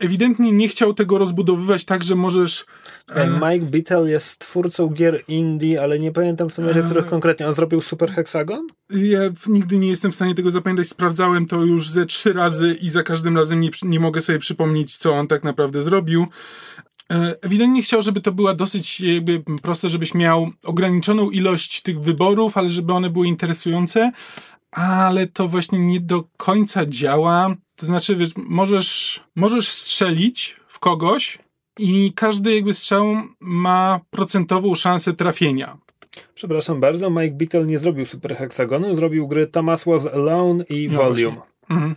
ewidentnie nie chciał tego rozbudowywać tak, że możesz e, Mike Bittell jest twórcą gier indie, ale nie pamiętam w tym razie, których konkretnie. On zrobił Super Hexagon? Ja nigdy nie jestem w stanie tego zapamiętać. Sprawdzałem to już ze trzy razy i za każdym razem nie, nie mogę sobie przypomnieć, co on tak naprawdę zrobił. E, Ewidentnie chciał, żeby to była dosyć jakby proste, żebyś miał ograniczoną ilość tych wyborów, ale żeby one były interesujące, ale to właśnie nie do końca działa. To znaczy, wiesz, możesz, możesz strzelić w kogoś i każdy jakby strzał ma procentową szansę trafienia. Przepraszam bardzo, Mike Bittell nie zrobił Super Hexagonu, zrobił gry Thomas Was Alone i No Volume. Mhm.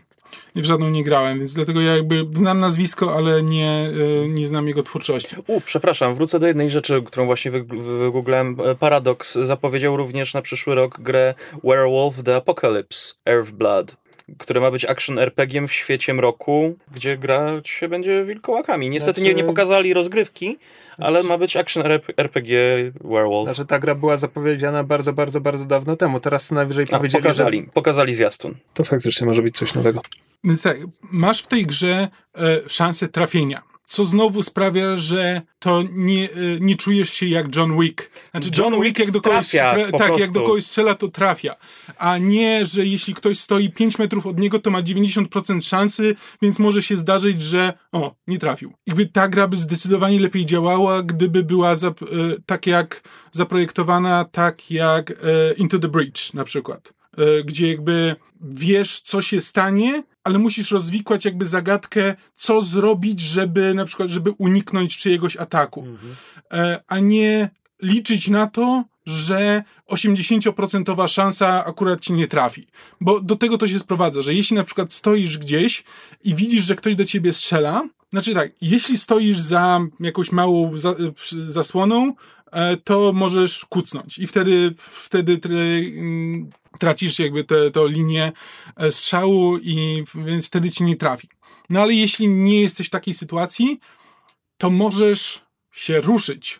I w żadną nie grałem, więc dlatego ja jakby znam nazwisko, ale nie, y, nie znam jego twórczości. U, przepraszam, wrócę do jednej rzeczy, którą właśnie wy- wygooglałem. E, Paradox zapowiedział również na przyszły rok grę Werewolf the Apocalypse Earthblood, które ma być action RPG w świecie mroku, gdzie grać się będzie wilkołakami. Niestety nie, Znaczy- nie pokazali rozgrywki, ale ma być action RPG Werewolf. Znaczy ta gra była zapowiedziana bardzo, bardzo, bardzo dawno temu. Teraz co najwyżej A, powiedzieli, pokazali, że pokazali zwiastun. to faktycznie może być coś nowego. Więc tak, masz w tej grze e, szansę trafienia. Co znowu sprawia, że to nie, e, nie czujesz się jak John Wick. Znaczy John Wick jak do kogoś trafia tak, jak do kogoś strzela, to trafia. A nie, że jeśli ktoś stoi 5 metrów od niego, to ma 90% szansy, więc może się zdarzyć, że o, nie trafił. Jakby ta gra by zdecydowanie lepiej działała, gdyby była e, tak jak zaprojektowana, tak jak e, Into the Breach na przykład. E, gdzie jakby wiesz, co się stanie, ale musisz rozwikłać jakby zagadkę, co zrobić, żeby na przykład, żeby uniknąć czyjegoś ataku. E, a nie liczyć na to, że 80% szansa akurat ci nie trafi. Bo do tego to się sprowadza, że jeśli na przykład stoisz gdzieś i widzisz, że ktoś do ciebie strzela, znaczy tak, jeśli stoisz za jakąś małą przy- zasłoną, e, to możesz kucnąć i wtedy, wtedy mm, tracisz jakby tę linię e, strzału i więc wtedy ci nie trafi. No ale jeśli nie jesteś w takiej sytuacji, to możesz się ruszyć,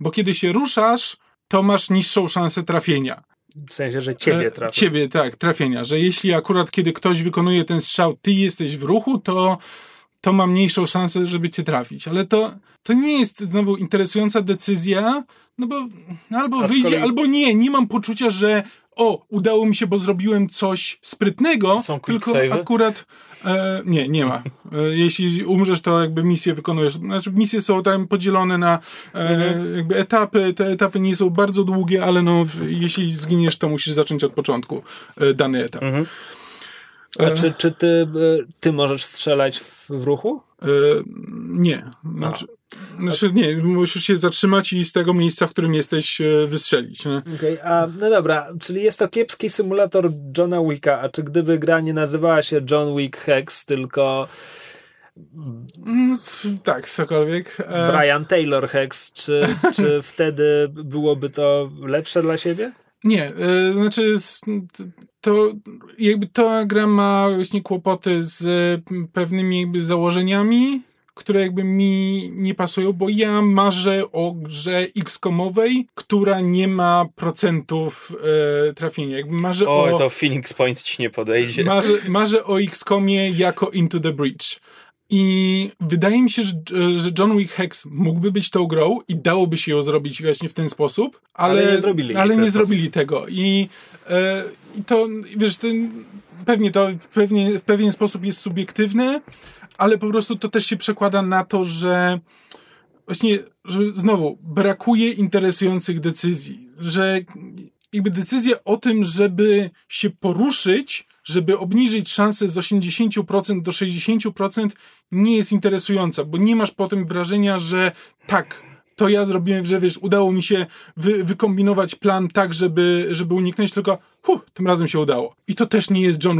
bo kiedy się ruszasz, to masz niższą szansę trafienia. W sensie, że ciebie E, trafi. Ciebie, tak, trafienia. Że jeśli akurat kiedy ktoś wykonuje ten strzał, ty jesteś w ruchu, to, to ma mniejszą szansę, żeby cię trafić. Ale to, to nie jest znowu interesująca decyzja, no bo albo A wyjdzie, kolei- albo nie. Nie mam poczucia, że o, udało mi się, bo zrobiłem coś sprytnego, Są tylko save'y? akurat e, nie, nie ma. E, jeśli umrzesz, to jakby misję wykonujesz. Znaczy misje są tam podzielone na e, jakby etapy. Te etapy nie są bardzo długie, ale no, jeśli zginiesz, to musisz zacząć od początku e, dany etap. Mhm. A czy, czy ty, e, ty możesz strzelać w, w ruchu? E, nie. Znaczy, znaczy nie, musisz się zatrzymać i z tego miejsca, w którym jesteś, e, wystrzelić. A no dobra, czyli jest to kiepski symulator Johna Wicka, a czy gdyby gra nie nazywała się John Wick Hex, tylko Mm, Tak, cokolwiek. E, Brian Taylor Hex, czy, czy wtedy byłoby to lepsze dla siebie? Nie, e, znaczy to jakby ta gra ma właśnie kłopoty z pewnymi jakby założeniami, które jakby mi nie pasują, bo ja marzę o grze X-komowej, która nie ma procentów e, trafienia. Jakby marzę Oj, o... to Phoenix Point ci nie podejdzie. Marzę, marzę o XCOMie jako Into the Breach. I wydaje mi się, że, że John Wick Hex mógłby być tą grą i dałoby się ją zrobić właśnie w ten sposób, ale, Ale nie zrobili ale nie zrobili tego. I, e, I to, wiesz, ten, pewnie to pewnie, w pewien sposób jest subiektywne, ale po prostu to też się przekłada na to, że właśnie, że znowu brakuje interesujących decyzji, że jakby decyzja o tym, żeby się poruszyć, żeby obniżyć szansę z 80% do 60% nie jest interesująca, bo nie masz potem wrażenia, że tak, to ja zrobiłem, że wiesz, udało mi się wy, wykombinować plan tak, żeby, żeby uniknąć, tylko huh, tym razem się udało. I to też nie jest John,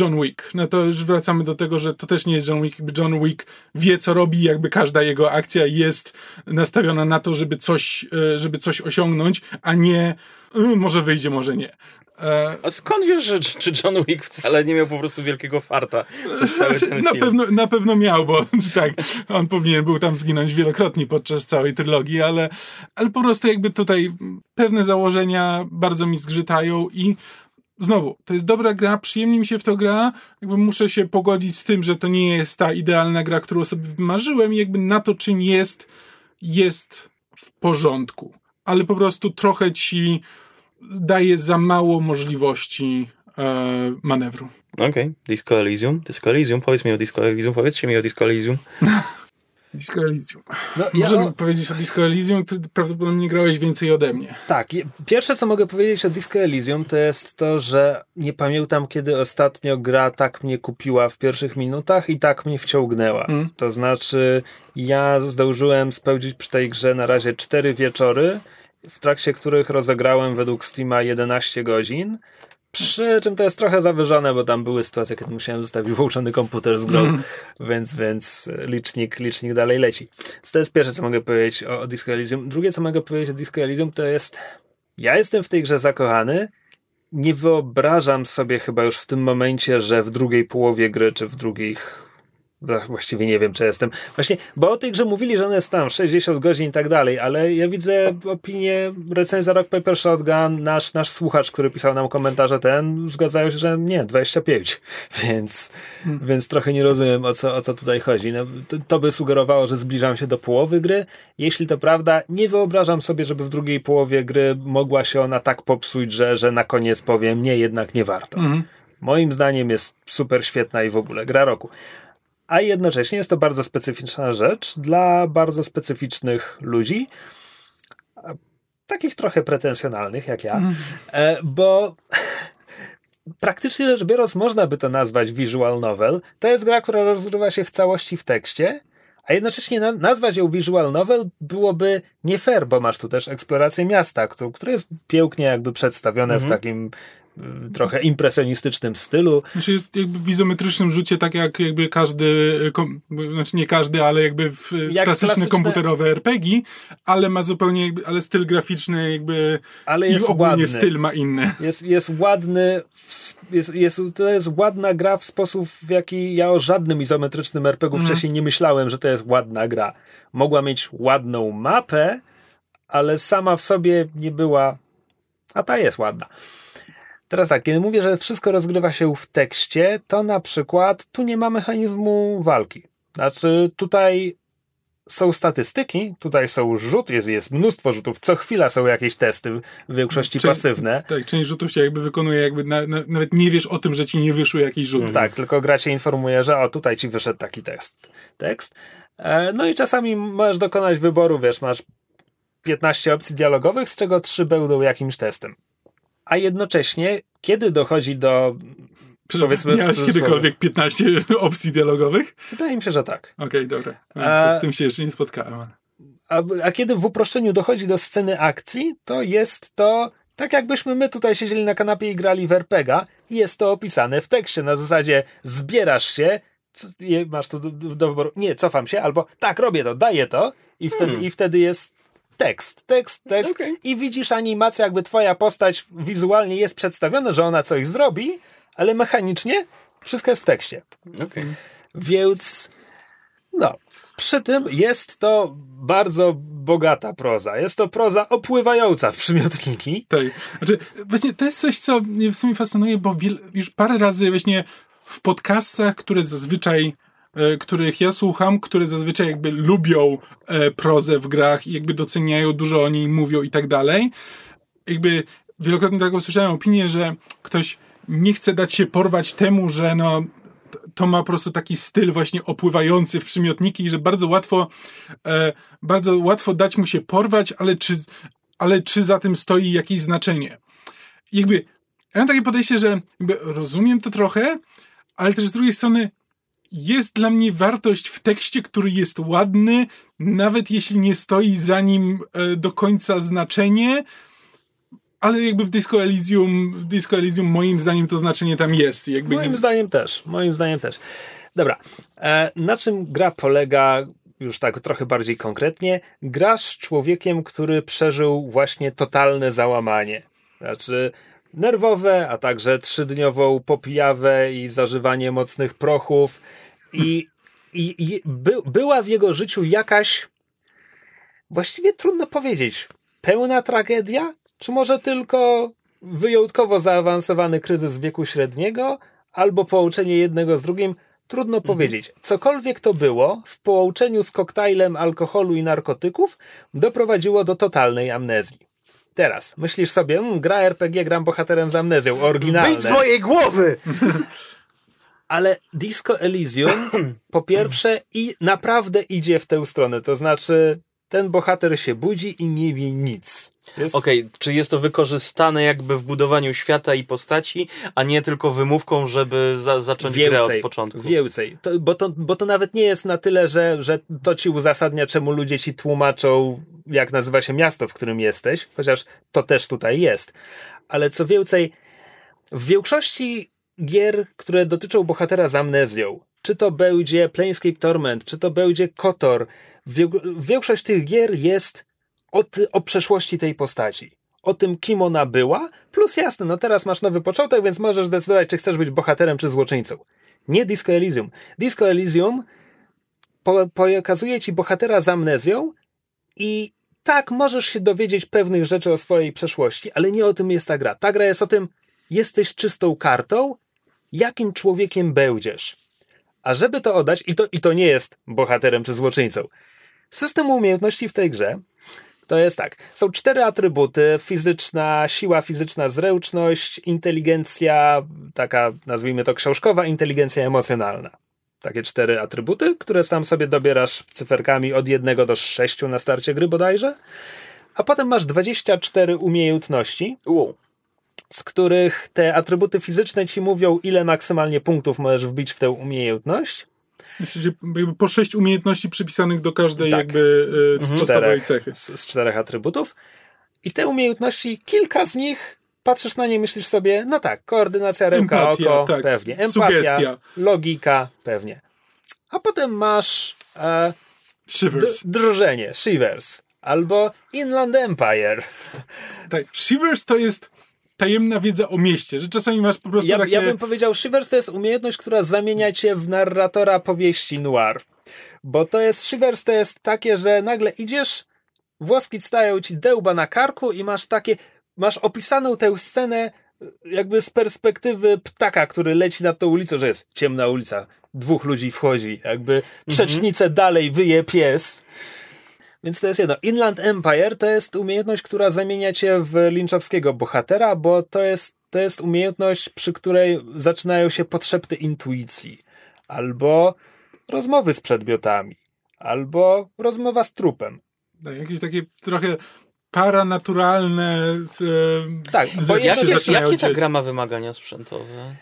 John Wick. No to już wracamy do tego, że to też nie jest John Wick. John Wick wie, co robi, jakby każda jego akcja jest nastawiona na to, żeby coś, e, żeby coś osiągnąć, a nie może wyjdzie, może nie. E, A skąd wiesz, że czy John Wick wcale nie miał po prostu wielkiego farta ten na, film? pewno, na pewno miał, bo tak, on powinien był tam zginąć wielokrotnie podczas całej trylogii, ale, ale po prostu jakby tutaj pewne założenia bardzo mi zgrzytają i znowu, to jest dobra gra, przyjemnie mi się w to gra, jakby muszę się pogodzić z tym, że to nie jest ta idealna gra, którą sobie wymarzyłem i jakby na to, czym jest, jest w porządku. Ale po prostu trochę ci daje za mało możliwości e, manewru. Okej, Disco Elysium. Disco Elysium, powiedz mi o Disco Elysium, powiedzcie mi o Disco Elysium. Disco Elysium. No, Możemy powiedzieć o Disco Elysium, ty prawdopodobnie grałeś więcej ode mnie. Tak, pierwsze co mogę powiedzieć o Disco Elysium to jest to, że nie pamiętam kiedy ostatnio gra tak mnie kupiła w pierwszych minutach i tak mnie wciągnęła. Mm. To znaczy ja zdążyłem spełnić przy tej grze na razie cztery wieczory, w trakcie których rozegrałem według Steama 11 godzin. Przy czym to jest trochę zawyżone, bo tam były sytuacje, kiedy musiałem zostawić włączony komputer z grą, Mm. więc, więc licznik, licznik dalej leci. Więc to jest pierwsze, co mogę powiedzieć o, o Disco Elysium. Drugie, co mogę powiedzieć o Disco Elysium, to jest ja jestem w tej grze zakochany. Nie wyobrażam sobie chyba już w tym momencie, że w drugiej połowie gry, czy w drugich. Ach, Właściwie nie wiem, czy jestem. Właśnie, bo o tej grze mówili, że ona jest tam 60 godzin i tak dalej, ale ja widzę opinię recenzja Rock Paper Shotgun, nasz, nasz słuchacz, który pisał nam komentarze ten, zgadzają się, że nie, 25. Więc, więc trochę nie rozumiem, o co, o co tutaj chodzi. No, to, to by sugerowało, że zbliżam się do połowy gry. Jeśli to prawda, nie wyobrażam sobie, żeby w drugiej połowie gry mogła się ona tak popsuć, że, że na koniec powiem, nie, jednak nie warto. Mhm. Moim zdaniem jest super świetna i w ogóle gra roku. A jednocześnie jest to bardzo specyficzna rzecz dla bardzo specyficznych ludzi, takich trochę pretensjonalnych jak ja, e, bo praktycznie rzecz biorąc można by to nazwać visual novel. To jest gra, która rozgrywa się w całości w tekście, a jednocześnie na, nazwać ją visual novel byłoby nie fair, bo masz tu też eksplorację miasta, które, jest pięknie jakby przedstawione w takim y, trochę impresjonistycznym stylu. Znaczy jest jakby w izometrycznym rzucie, tak jak jakby każdy, e, kom, znaczy nie każdy, ale jakby w e, Jak klasyczne, klasyczne- komputerowe RPG, ale ma zupełnie jakby, ale styl graficzny jakby Ale i jest ogólnie ładny. styl ma inny. Jest, jest ładny, jest, jest, to jest ładna gra w sposób, w jaki ja o żadnym izometrycznym RPG Mhm. wcześniej nie myślałem, że to jest ładna gra. Mogła mieć ładną mapę, ale sama w sobie nie była, a ta jest ładna. Teraz tak, kiedy mówię, że wszystko rozgrywa się w tekście, to na przykład tu nie ma mechanizmu walki. Znaczy, tutaj są statystyki, tutaj są rzut, jest, jest mnóstwo rzutów, co chwila są jakieś testy, w większości Czy- pasywne. Tak, część rzutów się jakby wykonuje, jakby na, na, nawet nie wiesz o tym, że ci nie wyszły jakieś rzuty. Tak, tylko gra cię informuje, że o, tutaj ci wyszedł taki tekst. tekst. E, no i czasami możesz dokonać wyboru, wiesz, masz 15 opcji dialogowych, z czego 3 będą jakimś testem. A jednocześnie, kiedy dochodzi do, powiedzmy Miałeś kiedykolwiek 15 opcji dialogowych? wydaje mi się, że tak. Okej, dobra. A- Z tym się jeszcze nie spotkałem. A, a kiedy w uproszczeniu dochodzi do sceny akcji, to jest to tak jakbyśmy my tutaj siedzieli na kanapie i grali w RPGa i jest to opisane w tekście na zasadzie zbierasz się, masz tu do, do wyboru, nie, cofam się, albo tak, robię to, daję to i wtedy, i wtedy jest tekst, tekst, tekst Okej. i widzisz animację, jakby twoja postać wizualnie jest przedstawiona, że ona coś zrobi, ale mechanicznie wszystko jest w tekście. Okej. Więc no, przy tym jest to bardzo bogata proza. Jest to proza opływająca w przymiotniki. Tak. Znaczy, właśnie to jest coś, co mnie w sumie fascynuje, bo już parę razy właśnie w podcastach, które zazwyczaj których ja słucham, które zazwyczaj jakby lubią e, prozę w grach i jakby doceniają, dużo o niej mówią i tak dalej. Jakby wielokrotnie taką słyszałem opinię, że ktoś nie chce dać się porwać temu, że no to ma po prostu taki styl właśnie opływający w przymiotniki i że bardzo łatwo e, bardzo łatwo dać mu się porwać, ale czy, ale czy za tym stoi jakieś znaczenie? Jakby ja mam takie podejście, że rozumiem to trochę, ale też z drugiej strony jest dla mnie wartość w tekście, który jest ładny, nawet jeśli nie stoi za nim e, do końca znaczenie, ale jakby w Disco Elysium, w Disco Elysium moim zdaniem to znaczenie tam jest. Jakby Moim nie, zdaniem też. Moim zdaniem też. Dobra. E, na czym gra polega, już tak trochę bardziej konkretnie? Grasz z człowiekiem, który przeżył właśnie totalne załamanie. Znaczy nerwowe, a także trzydniową popijawę i zażywanie mocnych prochów. I, i, i by, była w jego życiu jakaś, właściwie trudno powiedzieć, pełna tragedia? Czy może tylko wyjątkowo zaawansowany kryzys wieku średniego, albo połączenie jednego z drugim? Trudno powiedzieć. Cokolwiek to było, w połączeniu z koktajlem alkoholu i narkotyków, doprowadziło do totalnej amnezji. Teraz myślisz sobie, mm, gra RPG, gram bohaterem z amnezją, oryginalne. Wyjdź z mojej głowy! Ale Disco Elysium po pierwsze i naprawdę idzie w tę stronę. To znaczy, ten bohater się budzi i nie wie nic. Jest Okej, czy jest to wykorzystane jakby w budowaniu świata i postaci, a nie tylko wymówką, żeby za, zacząć grę od początku? Więcej. To, bo, to, bo to nawet nie jest na tyle, że, że to ci uzasadnia, czemu ludzie ci tłumaczą, jak nazywa się miasto, w którym jesteś, chociaż to też tutaj jest. Ale co więcej, w większości gier, które dotyczą bohatera z amnezją, czy to będzie Planescape Torment, czy to będzie KOTOR, większość tych gier jest o, ty, o przeszłości tej postaci. O tym, kim ona była, plus jasne, no teraz masz nowy początek, więc możesz zdecydować, czy chcesz być bohaterem, czy złoczyńcą. Nie Disco Elysium. Disco Elysium po, pokazuje ci bohatera z amnezją i tak, możesz się dowiedzieć pewnych rzeczy o swojej przeszłości, ale nie o tym jest ta gra. Ta gra jest o tym, jesteś czystą kartą, jakim człowiekiem będziesz. A żeby to oddać, i to, i to nie jest bohaterem czy złoczyńcą, system umiejętności w tej grze to jest tak. Są cztery atrybuty: fizyczna, siła fizyczna, zręczność, inteligencja, taka nazwijmy to książkowa, inteligencja emocjonalna. Takie cztery atrybuty, które tam sobie dobierasz cyferkami od jednego do sześciu na starcie gry bodajże. A potem masz 24 umiejętności, Wow. z których te atrybuty fizyczne ci mówią, ile maksymalnie punktów możesz wbić w tę umiejętność. Czyli po sześć umiejętności przypisanych do każdej Tak. jakby e, podstawowej czterech, cechy. z, z czterech atrybutów. I te umiejętności, kilka z nich, patrzysz na nie, myślisz sobie, no tak, koordynacja ręka, Empatia, oko, tak. pewnie. Empatia, Sugestia. logika, pewnie. A potem masz e, Shivers. drżenie, Shivers, albo Inland Empire. Tak. Shivers to jest tajemna wiedza o mieście, że czasami masz po prostu Ja, takie... ja bym powiedział, Shivers to jest umiejętność, która zamienia cię w narratora powieści noir. Bo to jest, Shivers to jest takie, że nagle idziesz, włoski stają ci dełba na karku i masz takie, masz opisaną tę scenę jakby z perspektywy ptaka, który leci nad tą ulicą, że jest ciemna ulica, dwóch ludzi wchodzi, jakby przecznicę dalej wyje pies. Więc to jest jedno. Inland Empire to jest umiejętność, która zamienia cię w linczowskiego bohatera, bo to jest, to jest umiejętność, przy której zaczynają się potrzeby intuicji. Albo rozmowy z przedmiotami. Albo rozmowa z trupem. Tak, jakieś takie trochę paranaturalne e, Tak, bo jakie- Jakie, ta gra ma wymagania sprzętowe?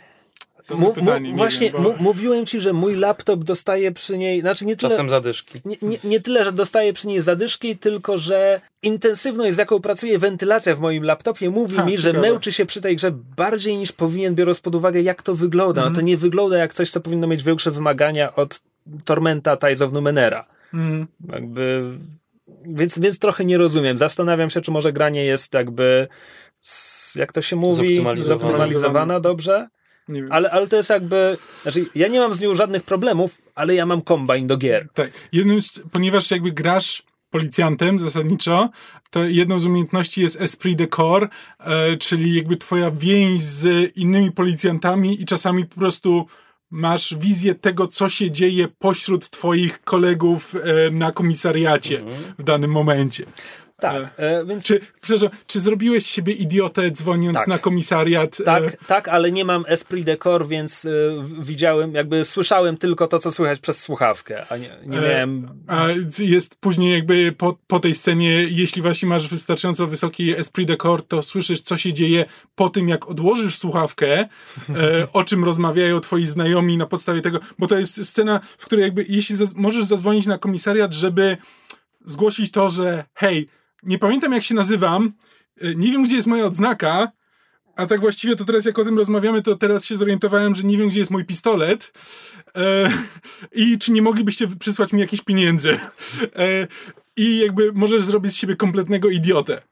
To Mu, pytanie, mu, nie właśnie wiem, bo- mu, mówiłem ci, że mój laptop dostaje przy niej, znaczy nie tyle, Czasem zadyszki. nie, nie, nie tyle, że dostaje przy niej zadyszki, tylko że intensywność, z jaką pracuje wentylacja w moim laptopie, mówi Ha, mi, że ciekawe. męczy się przy tej grze bardziej niż powinien, biorąc pod uwagę, jak to wygląda. No to nie wygląda jak coś, co powinno mieć większe wymagania od Tormenta Tides of Numenera. Mhm. Jakby, więc, więc trochę nie rozumiem. Zastanawiam się, czy może granie jest jakby, jak to się mówi, Zoptymalizowana. zoptymalizowana dobrze. Ale, ale to jest jakby. Znaczy, ja nie mam z nią żadnych problemów, ale ja mam kombajn do gier. Tak. Jednym z, ponieważ jakby grasz policjantem zasadniczo, to jedną z umiejętności jest esprit de corps, e, czyli jakby twoja więź z innymi policjantami i czasami po prostu masz wizję tego, co się dzieje pośród twoich kolegów e, na komisariacie w danym momencie. Tak, e, więc. Czy, przepraszam, czy zrobiłeś siebie idiotę dzwoniąc Tak. na komisariat? Tak, E, tak, ale nie mam esprit de corps, więc y, widziałem, jakby słyszałem tylko to, co słychać przez słuchawkę, a nie, nie E, miałem. A jest później jakby po, po tej scenie, jeśli właśnie masz wystarczająco wysoki esprit de corps, to słyszysz, co się dzieje po tym, jak odłożysz słuchawkę, e, o czym rozmawiają twoi znajomi na podstawie tego, bo to jest scena, w której jakby, jeśli możesz zadzwonić na komisariat, żeby zgłosić to, że hej, nie pamiętam jak się nazywam, e, nie wiem, gdzie jest moja odznaka, a tak właściwie to teraz, jak o tym rozmawiamy, to teraz się zorientowałem, że nie wiem, gdzie jest mój pistolet. E, I czy nie moglibyście przysłać mi jakieś pieniędzy? E, I jakby możesz zrobić z siebie kompletnego idiotę.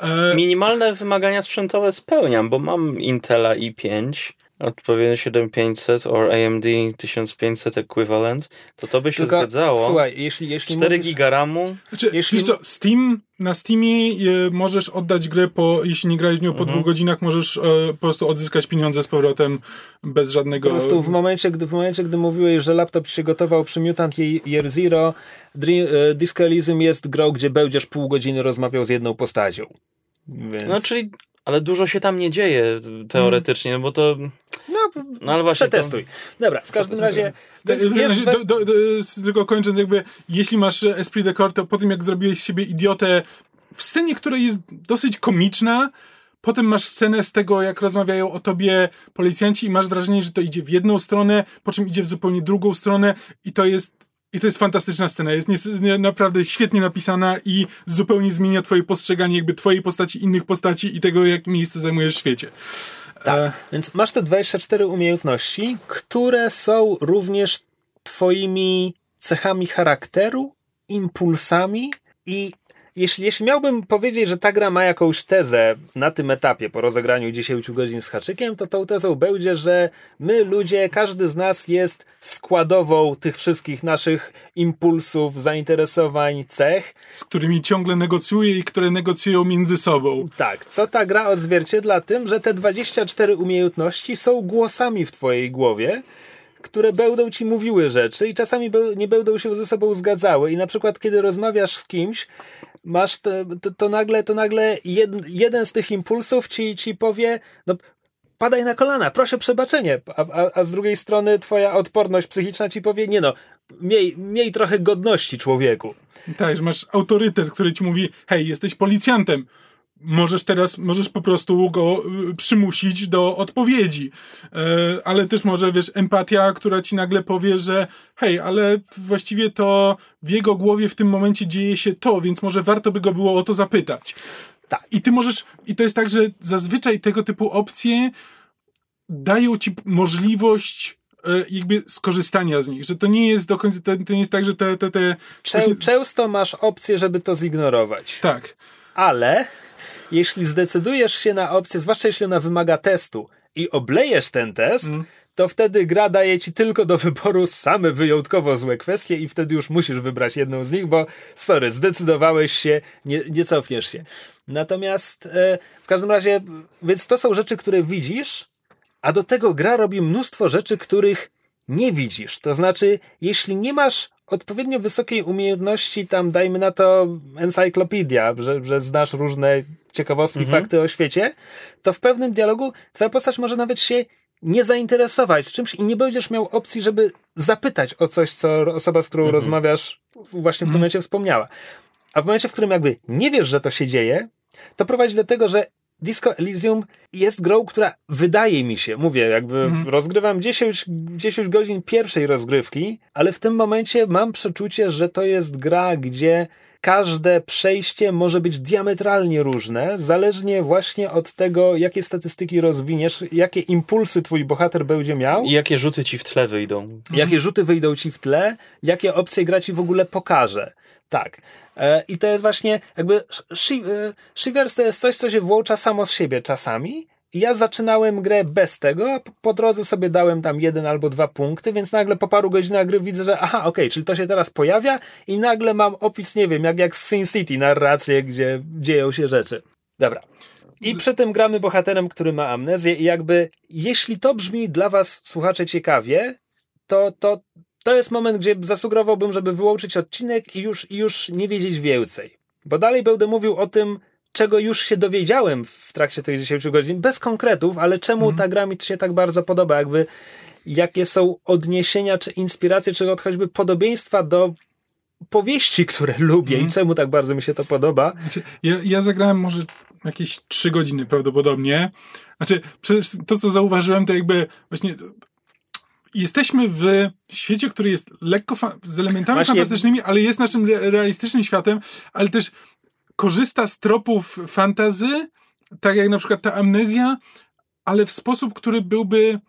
E, Minimalne wymagania sprzętowe spełniam, bo mam Intela i5, odpowiednio 7500 or AMD 1500 equivalent, to to by się Tylko, zgadzało. Słuchaj, jeśli, jeśli 4 mówisz, giga RAMu, Znaczy, Jeśli- co, Steam, na Steamie e, możesz oddać grę po, jeśli nie grałeś w nią po dwóch godzinach, możesz e, po prostu odzyskać pieniądze z powrotem bez żadnego... Po prostu w momencie, gdy, w momencie, gdy mówiłeś, że laptop się gotował przy Mutant Year Zero, Dream, e, Disco Elysium jest grą, gdzie będziesz pół godziny rozmawiał z jedną postacią. Więc... no czyli, ale dużo się tam nie dzieje teoretycznie, no bo to, No, no ale właśnie przetestuj. Dobra, w każdym razie... Jest do, do, do, tylko kończąc, jakby, jeśli masz e, esprit de corps, to po tym, jak zrobiłeś z siebie idiotę w scenie, która jest dosyć komiczna, potem masz scenę z tego, jak rozmawiają o tobie policjanci i masz wrażenie, że to idzie w jedną stronę, po czym idzie w zupełnie drugą stronę i to jest i to jest fantastyczna scena, jest nie, naprawdę świetnie napisana i zupełnie zmienia twoje postrzeganie jakby twojej postaci, innych postaci i tego, jak miejsce zajmujesz w świecie. Tak, E, więc masz te 24 umiejętności, które są również twoimi cechami charakteru, impulsami i jeśli, jeśli miałbym powiedzieć, że ta gra ma jakąś tezę na tym etapie po rozegraniu 10 godzin z haczykiem, to tą tezą będzie, że my ludzie, każdy z nas jest składową tych wszystkich naszych impulsów, zainteresowań, cech. z którymi ciągle negocjuję i które negocjują między sobą. Tak, co ta gra odzwierciedla tym, że te 24 umiejętności są głosami w twojej głowie, które będą ci mówiły rzeczy i czasami nie będą się ze sobą zgadzały. I na przykład, kiedy rozmawiasz z kimś, masz te, to, to nagle, to nagle jed, jeden z tych impulsów ci, ci powie, no padaj na kolana, proszę przebaczenie, a, a, a z drugiej strony twoja odporność psychiczna ci powie, nie no, miej, miej trochę godności człowieku. Tak, że masz autorytet, który ci mówi, hej, jesteś policjantem. Możesz teraz, możesz po prostu go y, przymusić do odpowiedzi. E, ale też może, wiesz, empatia, która ci nagle powie, że hej, ale właściwie to w jego głowie w tym momencie dzieje się to, więc może warto by go było o to zapytać. Tak. I ty możesz, i to jest tak, że zazwyczaj tego typu opcje dają ci możliwość e, jakby skorzystania z nich, że to nie jest do końca, to, to nie jest tak, że te, te, te Czę, właśnie- często masz opcję, żeby to zignorować. tak, Ale jeśli zdecydujesz się na opcję, zwłaszcza jeśli ona wymaga testu i oblejesz ten test, Mm. to wtedy gra daje ci tylko do wyboru same wyjątkowo złe kwestie i wtedy już musisz wybrać jedną z nich, bo sorry, zdecydowałeś się, nie, nie cofniesz się. Natomiast e, w każdym razie, więc to są rzeczy, które widzisz, a do tego gra robi mnóstwo rzeczy, których nie widzisz. To znaczy, jeśli nie masz odpowiednio wysokiej umiejętności, tam dajmy na to encyklopedia, że, że znasz różne ciekawostki, Mhm. fakty o świecie, to w pewnym dialogu twoja postać może nawet się nie zainteresować czymś i nie będziesz miał opcji, żeby zapytać o coś, co osoba, z którą Mhm. rozmawiasz, właśnie w tym momencie wspomniała. A w momencie, w którym jakby nie wiesz, że to się dzieje, to prowadzi do tego, że Disco Elysium jest grą, która wydaje mi się, mówię, jakby rozgrywam 10, 10 godzin pierwszej rozgrywki, ale w tym momencie mam przeczucie, że to jest gra, gdzie każde przejście może być diametralnie różne, zależnie właśnie od tego, jakie statystyki rozwiniesz, jakie impulsy twój bohater będzie miał. I jakie rzuty ci w tle wyjdą? Jakie rzuty wyjdą ci w tle, jakie opcje gra ci w ogóle pokaże. Tak. E, I to jest właśnie jakby e, Shivers to jest coś, co się włącza samo z siebie czasami. Ja zaczynałem grę bez tego, a po- drodze sobie dałem tam jeden albo dwa punkty, więc nagle po paru godzinach gry widzę, że aha, okej, czyli to się teraz pojawia i nagle mam opis, nie wiem, jak, jak z Sin City, narrację, gdzie dzieją się rzeczy. Dobra. I przy tym gramy bohaterem, który ma amnezję i jakby, jeśli to brzmi dla was, słuchacze, ciekawie, to, to, to jest moment, gdzie zasugerowałbym, żeby wyłączyć odcinek i już, już nie wiedzieć więcej. Bo dalej będę mówił o tym, czego już się dowiedziałem w trakcie tych 10 godzin, bez konkretów, ale czemu ta gra mi się tak bardzo podoba, jakby jakie są odniesienia, czy inspiracje, czy choćby podobieństwa do powieści, które lubię i czemu tak bardzo mi się to podoba. Znaczy, ja, ja zagrałem może jakieś trzy godziny prawdopodobnie. Znaczy, to, co zauważyłem, to jakby właśnie jesteśmy w świecie, który jest lekko z elementami Właśnie- fantastycznymi, ale jest naszym re- realistycznym światem, ale też korzysta z tropów fantazy, tak jak na przykład ta amnezja, ale w sposób, który byłby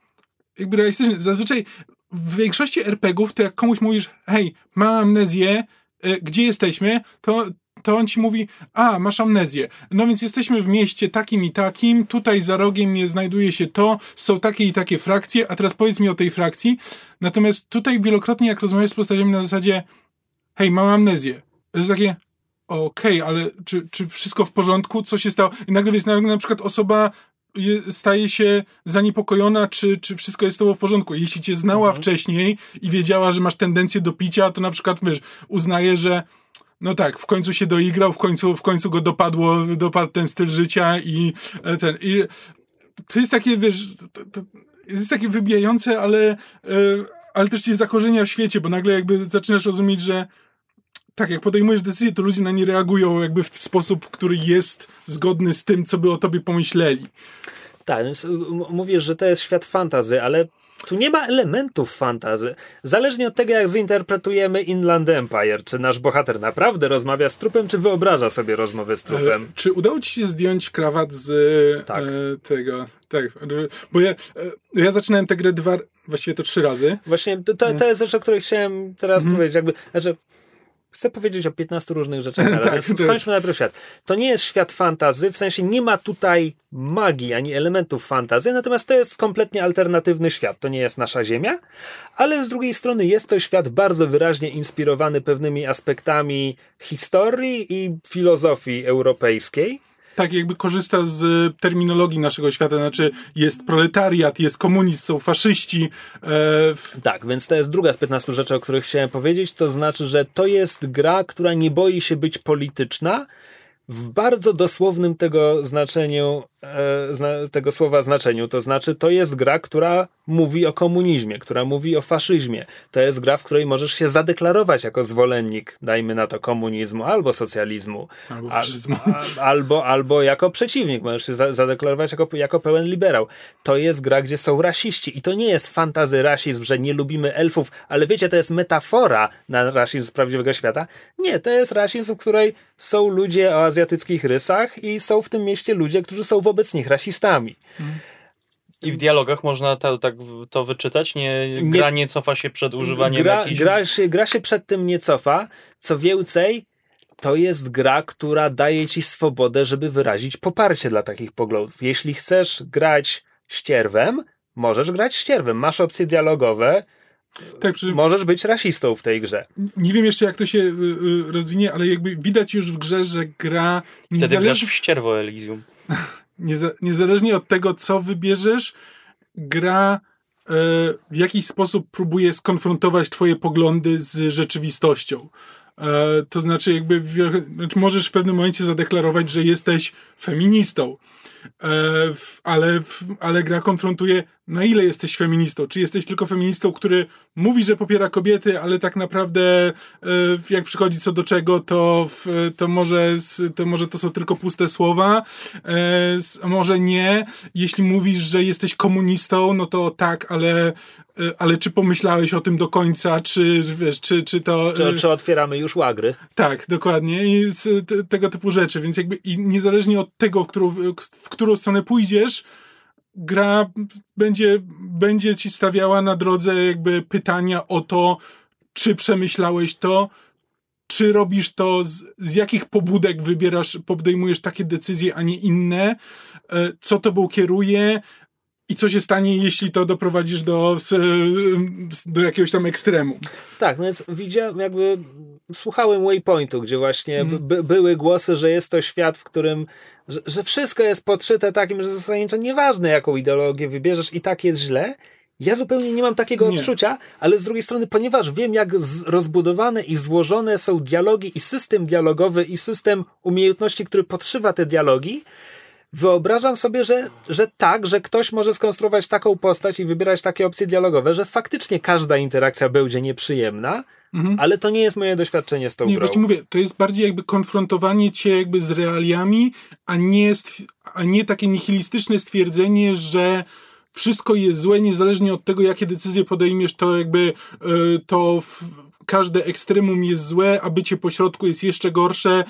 jakby realistyczny. Zazwyczaj w większości RPGów, to jak komuś mówisz, hej, mam amnezję, e, gdzie jesteśmy, to, to on ci mówi, a, masz amnezję. No więc jesteśmy w mieście takim i takim, tutaj za rogiem je znajduje się to, są takie i takie frakcje, a teraz powiedz mi o tej frakcji. Natomiast tutaj wielokrotnie, jak rozmawiasz z postaciami na zasadzie, hej, mam amnezję. To jest takie, okej, ale czy, czy wszystko w porządku? Co się stało? I nagle wiesz, nagle na przykład osoba je- staje się zaniepokojona, czy, czy wszystko jest z tobą w porządku. Jeśli cię znała wcześniej i wiedziała, że masz tendencję do picia, to na przykład wiesz, uznaje, że no tak, w końcu się doigrał, w końcu, w końcu go dopadło, dopadł ten styl życia i e, ten. I to jest takie, wiesz, to, to jest takie wybijające, ale, e, ale też cię zakorzenia w świecie, bo nagle jakby zaczynasz rozumieć, że tak, jak podejmujesz decyzję, to ludzie na nie reagują jakby w sposób, który jest zgodny z tym, co by o tobie pomyśleli. Tak, więc mówisz, że to jest świat fantazy, ale tu nie ma elementów fantazy. Zależnie od tego, jak zinterpretujemy Inland Empire, czy nasz bohater naprawdę rozmawia z trupem, czy wyobraża sobie rozmowę z trupem. E, czy udało ci się zdjąć krawat z Tak. e, tego? Tak, bo ja, e, ja zaczynałem tę grę dwa, właściwie to trzy razy. Właśnie to, to, jest rzecz, o której chciałem teraz powiedzieć. Jakby, znaczy, chcę powiedzieć o 15 różnych rzeczach, ale Tak, to jest- skończmy najpierw świat. To nie jest świat fantazy, w sensie nie ma tutaj magii ani elementów fantazy, natomiast to jest kompletnie alternatywny świat. To nie jest nasza Ziemia, ale z drugiej strony jest to świat bardzo wyraźnie inspirowany pewnymi aspektami historii i filozofii europejskiej. Tak, jakby korzysta z e, terminologii naszego świata, znaczy jest proletariat, jest komunizm, są faszyści. E, w, Tak, więc to jest druga z 15 rzeczy, o których chciałem powiedzieć. To znaczy, że to jest gra, która nie boi się być polityczna w bardzo dosłownym tego znaczeniu, zna, tego słowa znaczeniu. To znaczy, to jest gra, która mówi o komunizmie, która mówi o faszyzmie. To jest gra, w której możesz się zadeklarować jako zwolennik, dajmy na to, komunizmu albo socjalizmu. Albo faszyzmu. a- albo, albo jako przeciwnik, możesz się za- zadeklarować jako, jako pełen liberał. To jest gra, gdzie są rasiści i to nie jest fantazy rasizm, że nie lubimy elfów, ale wiecie, to jest metafora na rasizm z prawdziwego świata. Nie, to jest rasizm, w której są ludzie o azjatyckich rysach i są w tym mieście ludzie, którzy są wobec nich rasistami. I w dialogach można to, tak to wyczytać? Nie, Nie- gra nie cofa się przed używaniem gra, jakichś... gra, się, gra się przed tym nie cofa. Co więcej, to jest gra, która daje ci swobodę, żeby wyrazić poparcie dla takich poglądów. Jeśli chcesz grać ścierwem, możesz grać ścierwem, masz opcje dialogowe, Tak, przy, możesz być rasistą w tej grze. nie wiem jeszcze jak to się y, y, rozwinie, ale jakby widać już w grze, że gra Wtedy grasz niezależnie, w ścierwo Elysium. nieza, niezależnie od tego, co wybierzesz, gra e, w jakiś sposób próbuje skonfrontować twoje poglądy z rzeczywistością. E, to znaczy, jakby znaczy możesz w pewnym momencie zadeklarować, że jesteś feministą, e, ale, ale gra konfrontuje, na ile jesteś feministą. Czy jesteś tylko feministą, który mówi, że popiera kobiety, ale tak naprawdę, e, jak przychodzi co do czego, to, to, może, to może to są tylko puste słowa, e, może nie. Jeśli mówisz, że jesteś komunistą, no to tak, ale, e, ale czy pomyślałeś o tym do końca, czy, wiesz, czy, czy to... Czy, czy otwieramy już łagry? tak, dokładnie. I tego typu rzeczy. Więc jakby i niezależnie od tego, w którą, w którą stronę pójdziesz, gra będzie, będzie ci stawiała na drodze jakby pytania o to, czy przemyślałeś to, czy robisz to, z, z jakich pobudek wybierasz, podejmujesz takie decyzje, a nie inne, e, co tobą kieruje i co się stanie, jeśli to doprowadzisz do, do jakiegoś tam ekstremu. Tak, no więc widziałem, jakby słuchałem Waypointu, gdzie właśnie Mhm. by, były głosy, że jest to świat, w którym, że, że wszystko jest podszyte takim, że zasadniczo nieważne, jaką ideologię wybierzesz i tak jest źle. Ja zupełnie nie mam takiego Nie. odczucia, ale z drugiej strony, ponieważ wiem, jak rozbudowane i złożone są dialogi i system dialogowy i system umiejętności, który podszywa te dialogi, wyobrażam sobie, że, że tak, że ktoś może skonstruować taką postać i wybierać takie opcje dialogowe, że faktycznie każda interakcja będzie nieprzyjemna, ale to nie jest moje doświadczenie z tą Nie, grą. właśnie mówię, to jest bardziej jakby konfrontowanie cię jakby z realiami, a nie, a nie takie nihilistyczne stwierdzenie, że wszystko jest złe, niezależnie od tego, jakie decyzje podejmiesz, to jakby y, to w, każde ekstremum jest złe, a bycie pośrodku jest jeszcze gorsze,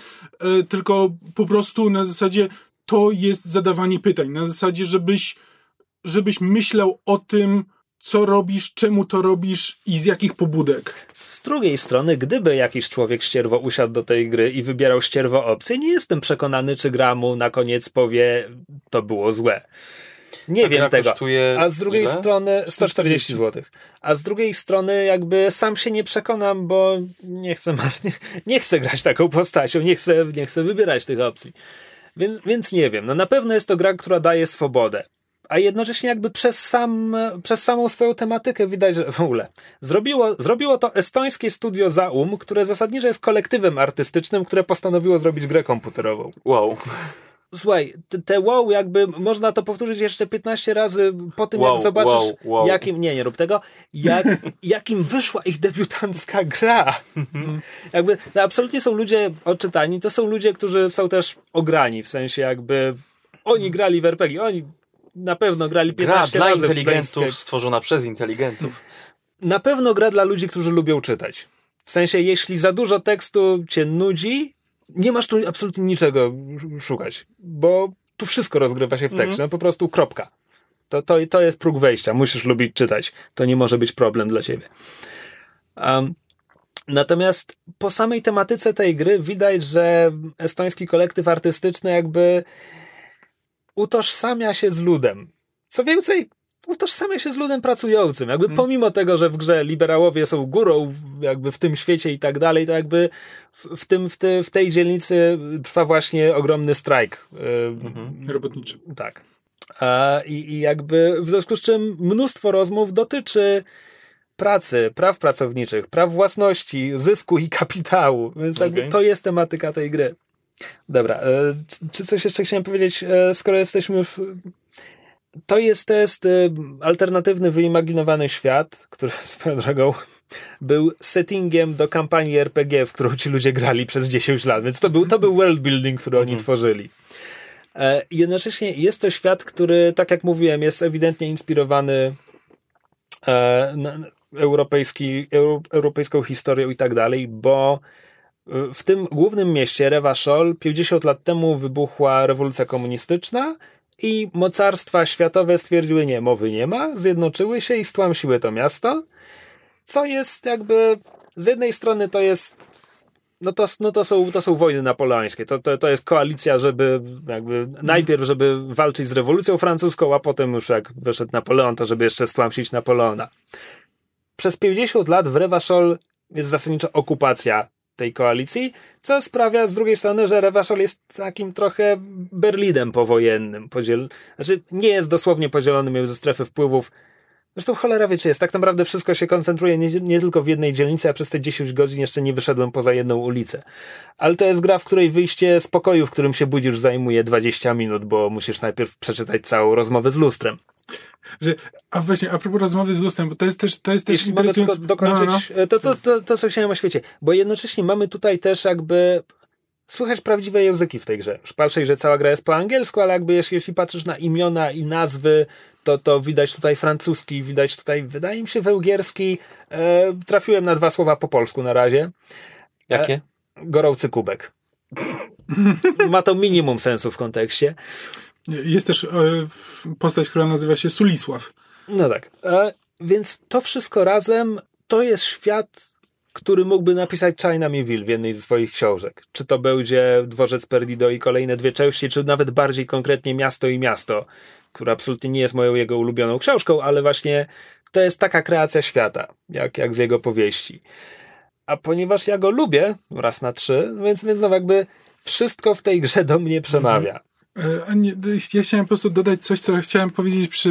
y, tylko po prostu na zasadzie to jest zadawanie pytań, na zasadzie, żebyś, żebyś myślał o tym, co robisz, czemu to robisz i z jakich pobudek. Z drugiej strony, gdyby jakiś człowiek ścierwo usiadł do tej gry i wybierał ścierwo opcję, nie jestem przekonany, czy gra mu na koniec powie, to było złe. Nie Ta wiem tego. A z drugiej ile? strony 140 zł. A z drugiej strony jakby sam się nie przekonam, bo nie chcę marnie, nie chcę grać taką postacią, nie chcę, nie chcę wybierać tych opcji. Więc, więc nie wiem. No na pewno jest to gra, która daje swobodę. A jednocześnie jakby przez, sam, przez samą swoją tematykę widać, że w ogóle zrobiło, zrobiło to estońskie studio Zaum, które zasadniczo jest kolektywem artystycznym, które postanowiło zrobić grę komputerową. Wow. Słuchaj, te, te wow, jakby można to powtórzyć jeszcze 15 razy po tym, Wow, jak zobaczysz, wow, wow. jakim, nie, nie rób tego, jak, jakim wyszła ich debiutancka gra. jakby, no, absolutnie są ludzie odczytani, to są ludzie, którzy są też ograni, w sensie jakby oni grali w RPG, oni na pewno grali Gra 15 dla razy w inteligentów, Planescape. stworzona przez inteligentów. Na pewno gra dla ludzi, którzy lubią czytać. W sensie, jeśli za dużo tekstu cię nudzi, nie masz tu absolutnie niczego sz- szukać, bo tu wszystko rozgrywa się w tekście, no po prostu kropka. To, to, to jest próg wejścia, musisz lubić czytać. To nie może być problem dla ciebie. Um, natomiast po samej tematyce tej gry widać, że estoński kolektyw artystyczny jakby utożsamia się z ludem. Co więcej, utożsamia się z ludem pracującym. Jakby pomimo tego, że w grze liberałowie są górą jakby w tym świecie i tak dalej, to jakby w, w, tym, w, te, w tej dzielnicy trwa właśnie ogromny strajk. Yy, Robotniczy. tak. A, i, I jakby w związku z czym mnóstwo rozmów dotyczy pracy, praw pracowniczych, praw własności, zysku i kapitału. Więc jakby Okej. to jest tematyka tej gry. Dobra, e, czy- czy coś jeszcze chciałem powiedzieć, e, skoro jesteśmy w... To jest test e, alternatywny, wyimaginowany świat, który swoją drogą był settingiem do kampanii RPG, w którą ci ludzie grali przez 10 lat, więc to był, to był world building, który oni tworzyli. E, Jednocześnie jest to świat, który, tak jak mówiłem, jest ewidentnie inspirowany e, europejski, euro, europejską historią i tak dalej, bo e, w tym głównym mieście Revachol 50 lat temu wybuchła rewolucja komunistyczna i mocarstwa światowe stwierdziły nie, mowy nie ma, zjednoczyły się i stłamsiły to miasto, co jest jakby z jednej strony to jest no to, no to, są, to są wojny napoleońskie. To, to, to jest koalicja, żeby jakby najpierw, żeby walczyć z rewolucją francuską, a potem już jak wyszedł Napoleon, to żeby jeszcze stłamsić Napoleona. Przez 50 lat w Revachol jest zasadniczo okupacja tej koalicji, co sprawia z drugiej strony, że Revachol jest takim trochę Berlinem powojennym. Podziel... Znaczy, nie jest dosłownie podzielony między strefy wpływów Zresztą cholera wie, czy jest. Tak naprawdę wszystko się koncentruje nie, nie, tylko w jednej dzielnicy, a przez te 10 godzin jeszcze nie wyszedłem poza jedną ulicę. Ale to jest gra, w której wyjście z pokoju, w którym się budzisz, zajmuje 20 minut, bo musisz najpierw przeczytać całą rozmowę z lustrem. Że, a właśnie, a propos rozmowy z lustrem, bo to jest też, to jest też Jeśli mogę dokończyć, no, no. To, to, to, to, co chciałem o świecie. Bo jednocześnie mamy tutaj też jakby słychać prawdziwe języki w tej grze. Już patrzę, że cała gra jest po angielsku, ale jakby jeśli, jeśli patrzysz na imiona i nazwy, to, to widać tutaj francuski, widać tutaj, wydaje mi się, wełgierski. E, trafiłem na dwa słowa po polsku na razie. Jakie? E, gorący kubek. Ma to minimum sensu w kontekście. Jest też e, postać, która nazywa się Sulisław. No tak. E, więc to wszystko razem to jest świat, który mógłby napisać China Mieville w jednej ze swoich książek. Czy to będzie Dworzec Perdido i kolejne dwie części, czy nawet bardziej konkretnie Miasto i Miasto która absolutnie nie jest moją jego ulubioną książką, ale właśnie to jest taka kreacja świata, jak, jak z jego powieści. A ponieważ ja go lubię raz na trzy, więc, więc no jakby wszystko w tej grze do mnie przemawia. Mhm. Nie, ja chciałem po prostu dodać coś, co chciałem powiedzieć przy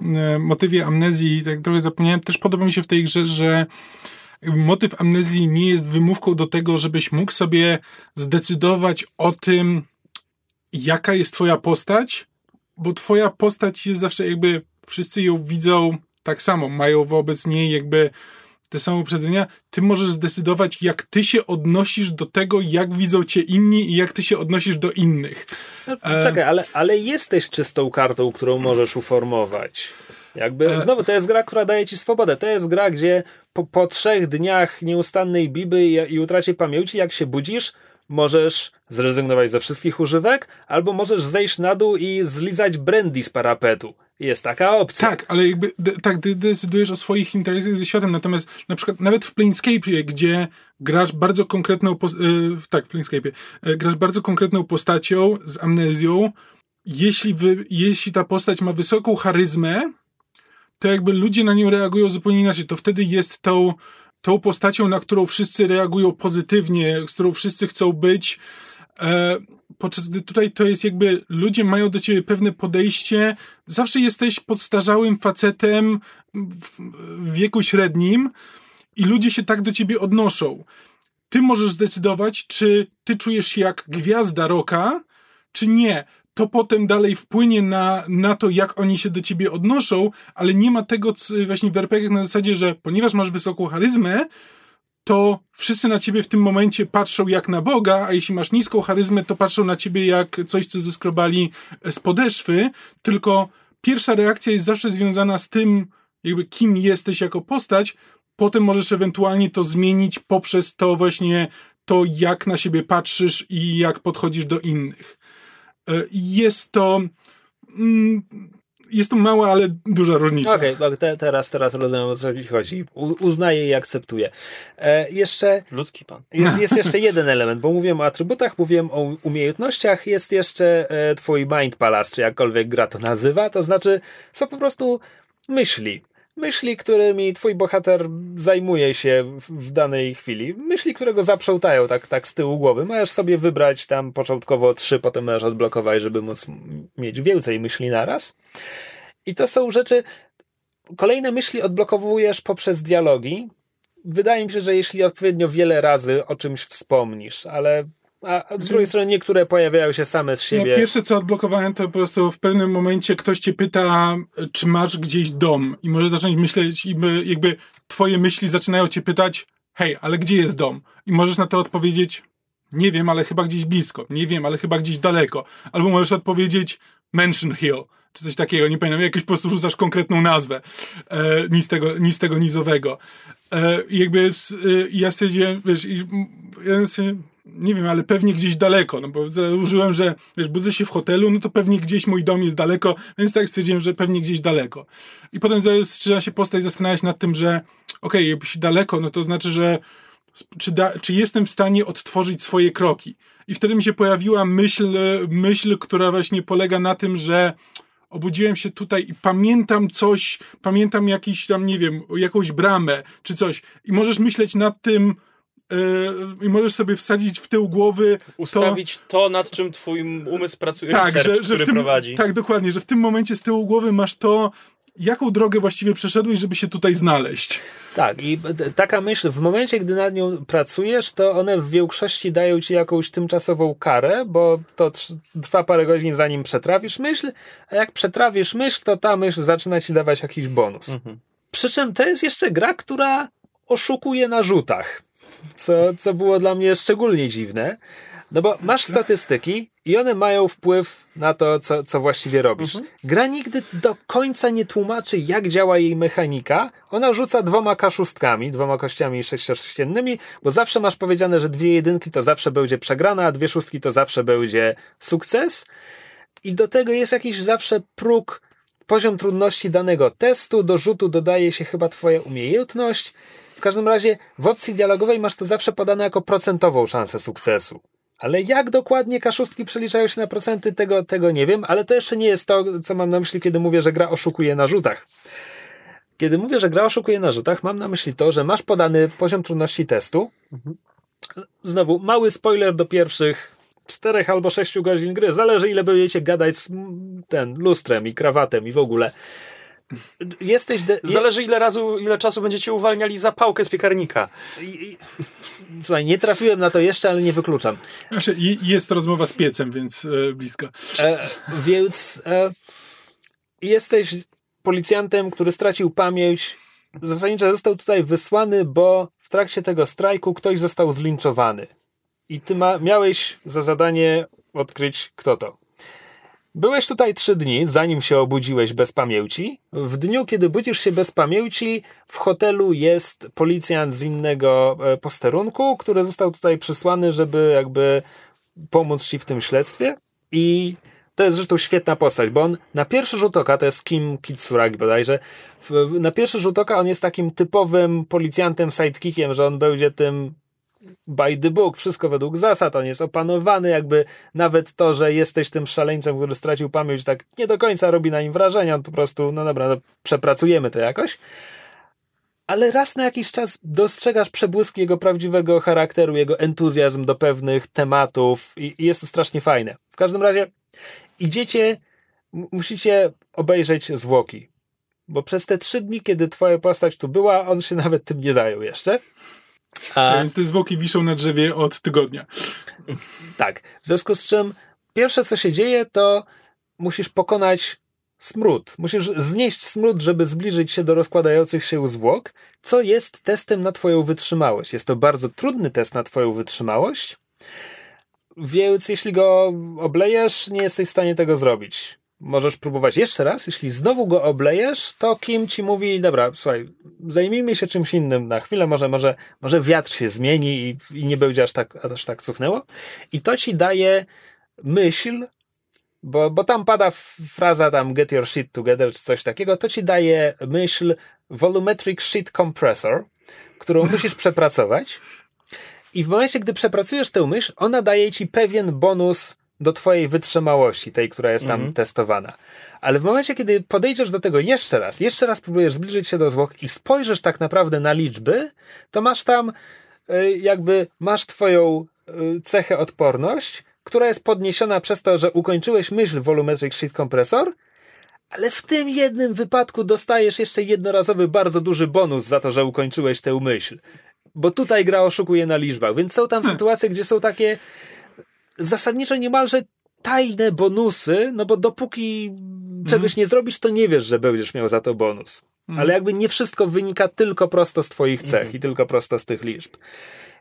e, motywie amnezji, tak trochę zapomniałem. Też podoba mi się w tej grze, że motyw amnezji nie jest wymówką do tego, żebyś mógł sobie zdecydować o tym, jaka jest twoja postać, bo twoja postać jest zawsze jakby, wszyscy ją widzą tak samo, mają wobec niej jakby te same uprzedzenia, ty możesz zdecydować, jak ty się odnosisz do tego, jak widzą cię inni i jak ty się odnosisz do innych. No, czekaj, ale, ale jesteś czystą kartą, którą możesz uformować. Jakby, e, znowu, to jest gra, która daje ci swobodę. To jest gra, gdzie po, po trzech dniach nieustannej biby i, i utracie pamięci, jak się budzisz, możesz zrezygnować ze wszystkich używek, albo możesz zejść na dół i zlizać brandy z parapetu. Jest taka opcja. Tak, ale jakby tak decydujesz o swoich interesach ze światem, natomiast na przykład nawet w Planescape, gdzie grasz bardzo konkretną, e, tak, w e, grasz bardzo konkretną postacią z amnezją, jeśli, wy, jeśli ta postać ma wysoką charyzmę, to jakby ludzie na nią reagują zupełnie inaczej. To wtedy jest tą tą postacią, na którą wszyscy reagują pozytywnie, z którą wszyscy chcą być. E, podczas gdy tutaj to jest jakby ludzie mają do ciebie pewne podejście. Zawsze jesteś podstarzałym facetem w wieku średnim i ludzie się tak do ciebie odnoszą. Ty możesz zdecydować, czy ty czujesz się jak gwiazda roka, czy nie to potem dalej wpłynie na, na to, jak oni się do ciebie odnoszą, ale nie ma tego właśnie w RPG na zasadzie, że ponieważ masz wysoką charyzmę, to wszyscy na ciebie w tym momencie patrzą jak na Boga, a jeśli masz niską charyzmę, to patrzą na ciebie jak coś, co zeskrobali z podeszwy, tylko pierwsza reakcja jest zawsze związana z tym, jakby kim jesteś jako postać, potem możesz ewentualnie to zmienić poprzez to właśnie to, jak na siebie patrzysz i jak podchodzisz do innych. E, jest to mm, jest to mała, ale duża różnica. Okej, okay, te, teraz, teraz rozumiem o co chodzi. U, uznaję i akceptuję. E, jeszcze. Ludzki pan. Jest, jest jeszcze jeden element, bo mówiłem o atrybutach, mówiłem o umiejętnościach, jest jeszcze e, twój mind palace, czy jakkolwiek gra to nazywa, to znaczy są po prostu myśli myśli, którymi twój bohater zajmuje się w, danej chwili. Myśli, które go zaprzątają tak, tak z tyłu głowy. Możesz sobie wybrać tam początkowo trzy, potem możesz odblokować, żeby móc mieć więcej myśli naraz. I to są rzeczy... Kolejne myśli odblokowujesz poprzez dialogi. Wydaje mi się, że jeśli odpowiednio wiele razy o czymś wspomnisz, ale a z drugiej strony niektóre pojawiają się same z siebie. Ja pierwsze co odblokowałem to po prostu w pewnym momencie ktoś cię pyta, czy masz gdzieś dom i możesz zacząć myśleć i jakby twoje myśli zaczynają cię pytać, hej, ale gdzie jest dom? I możesz na to odpowiedzieć, nie wiem, ale chyba gdzieś blisko, nie wiem, ale chyba gdzieś daleko. Albo możesz odpowiedzieć Mansion Hill, czy coś takiego, nie pamiętam, jakoś po prostu rzucasz konkretną nazwę e, nic, tego, nic tego nizowego. E, jakby e, ja stwierdziłem, wiesz, i, ja sobie, nie wiem, ale pewnie gdzieś daleko, no bo założyłem, że wiesz, budzę się w hotelu, no to pewnie gdzieś mój dom jest daleko, więc tak stwierdziłem, że pewnie gdzieś daleko. I potem zaczyna się postać zastanawiać nad tym, że okej, okay, jeśli daleko, no to znaczy, że czy, da, czy jestem w stanie odtworzyć swoje kroki. I wtedy mi się pojawiła myśl, myśl, która właśnie polega na tym, że obudziłem się tutaj i pamiętam coś, pamiętam jakiś tam, nie wiem, jakąś bramę czy coś. I możesz myśleć nad tym, i możesz sobie wsadzić w tył głowy. Ustawić to, to nad czym twój umysł pracuje, tak, research, że, że który tym, prowadzi. Tak, dokładnie, że w tym momencie z tyłu głowy masz to, jaką drogę właściwie przeszedłeś, żeby się tutaj znaleźć. Tak, i taka myśl, w momencie, gdy nad nią pracujesz, to one w większości dają ci jakąś tymczasową karę, bo to trwa parę godzin, zanim przetrawisz myśl, a jak przetrawisz myśl, to ta myśl zaczyna ci dawać jakiś bonus. Mhm. Przy czym to jest jeszcze gra, która oszukuje na rzutach, co, co było dla mnie szczególnie dziwne. No bo masz statystyki i one mają wpływ na to, co, co właściwie robisz. Mhm. Gra nigdy do końca nie tłumaczy, jak działa jej mechanika. Ona rzuca dwoma kaszustkami, dwoma kościami sześciosześciennymi, bo zawsze masz powiedziane, że dwie jedynki to zawsze będzie przegrana, a dwie szóstki to zawsze będzie sukces. I do tego jest jakiś zawsze próg, poziom trudności danego testu. Do rzutu dodaje się chyba twoja umiejętność. W każdym razie w opcji dialogowej masz to zawsze podane jako procentową szansę sukcesu. Ale jak dokładnie kaszustki przeliczają się na procenty, tego, tego nie wiem, ale to jeszcze nie jest to, co mam na myśli, kiedy mówię, że gra oszukuje na rzutach. Kiedy mówię, że gra oszukuje na rzutach, mam na myśli to, że masz podany poziom trudności testu. Znowu, mały spoiler do pierwszych czterech albo sześciu godzin gry. Zależy, ile będziecie gadać z ten lustrem i krawatem i w ogóle. Jesteś. De- Zależy, ile razu, ile czasu będziecie uwalniali zapałkę z piekarnika. Słuchaj, nie trafiłem na to jeszcze, ale nie wykluczam. Znaczy, jest rozmowa z piecem, więc e, blisko. E, więc e, jesteś policjantem, który stracił pamięć. Zasadniczo został tutaj wysłany, bo w trakcie tego strajku ktoś został zlinczowany. I ty ma, miałeś za zadanie odkryć, kto to. Byłeś tutaj trzy dni, zanim się obudziłeś bez pamięci. W dniu, kiedy budzisz się bez pamięci, w hotelu jest policjant z innego e, posterunku, który został tutaj przysłany, żeby jakby pomóc ci w tym śledztwie. I to jest zresztą świetna postać, bo on na pierwszy rzut oka, to jest Kim Kitsuragi bodajże, na pierwszy rzut oka on jest takim typowym policjantem, sidekickiem, że on będzie tym by the book, wszystko według zasad, on jest opanowany, jakby nawet to, że jesteś tym szaleńcem, który stracił pamięć, tak nie do końca robi na nim wrażenie, on po prostu, no dobra, no, przepracujemy to jakoś. Ale raz na jakiś czas dostrzegasz przebłyski jego prawdziwego charakteru, jego entuzjazm do pewnych tematów i, i jest to strasznie fajne. W każdym razie idziecie, musicie obejrzeć zwłoki. Bo przez te trzy dni, kiedy twoja postać tu była, on się nawet tym nie zajął jeszcze. A... Więc te zwłoki wiszą na drzewie od tygodnia. Tak. W związku z czym pierwsze, co się dzieje, to musisz pokonać smród. Musisz znieść smród, żeby zbliżyć się do rozkładających się zwłok, co jest testem na twoją wytrzymałość. Jest to bardzo trudny test na twoją wytrzymałość, więc jeśli go oblejesz, nie jesteś w stanie tego zrobić możesz próbować jeszcze raz. Jeśli znowu go oblejesz, to Kim ci mówi, dobra, słuchaj, zajmijmy się czymś innym na chwilę, może, może, może wiatr się zmieni i, i nie będzie aż tak, aż tak cuchnęło. I to ci daje myśl, bo, bo tam pada fraza tam get your shit together, czy coś takiego, to ci daje myśl volumetric shit compressor, którą musisz przepracować. I w momencie, gdy przepracujesz tę myśl, ona daje ci pewien bonus do twojej wytrzymałości, tej, która jest tam -hmm. testowana. Ale w momencie, kiedy podejdziesz do tego jeszcze raz, jeszcze raz próbujesz zbliżyć się do zwłok i spojrzysz tak naprawdę na liczby, to masz tam e, jakby, masz twoją e, cechę odporność, która jest podniesiona przez to, że ukończyłeś myśl Volumetric Sheet Compressor, ale w tym jednym wypadku dostajesz jeszcze jednorazowy, bardzo duży bonus za to, że ukończyłeś tę myśl. Bo tutaj gra oszukuje na liczbach, więc są tam sytuacje, gdzie są takie zasadniczo niemalże tajne bonusy, no bo dopóki czegoś nie zrobisz, to nie wiesz, że będziesz miał za to bonus. Mhm. Ale jakby nie wszystko wynika tylko prosto z twoich cech mhm. i tylko prosto z tych liczb.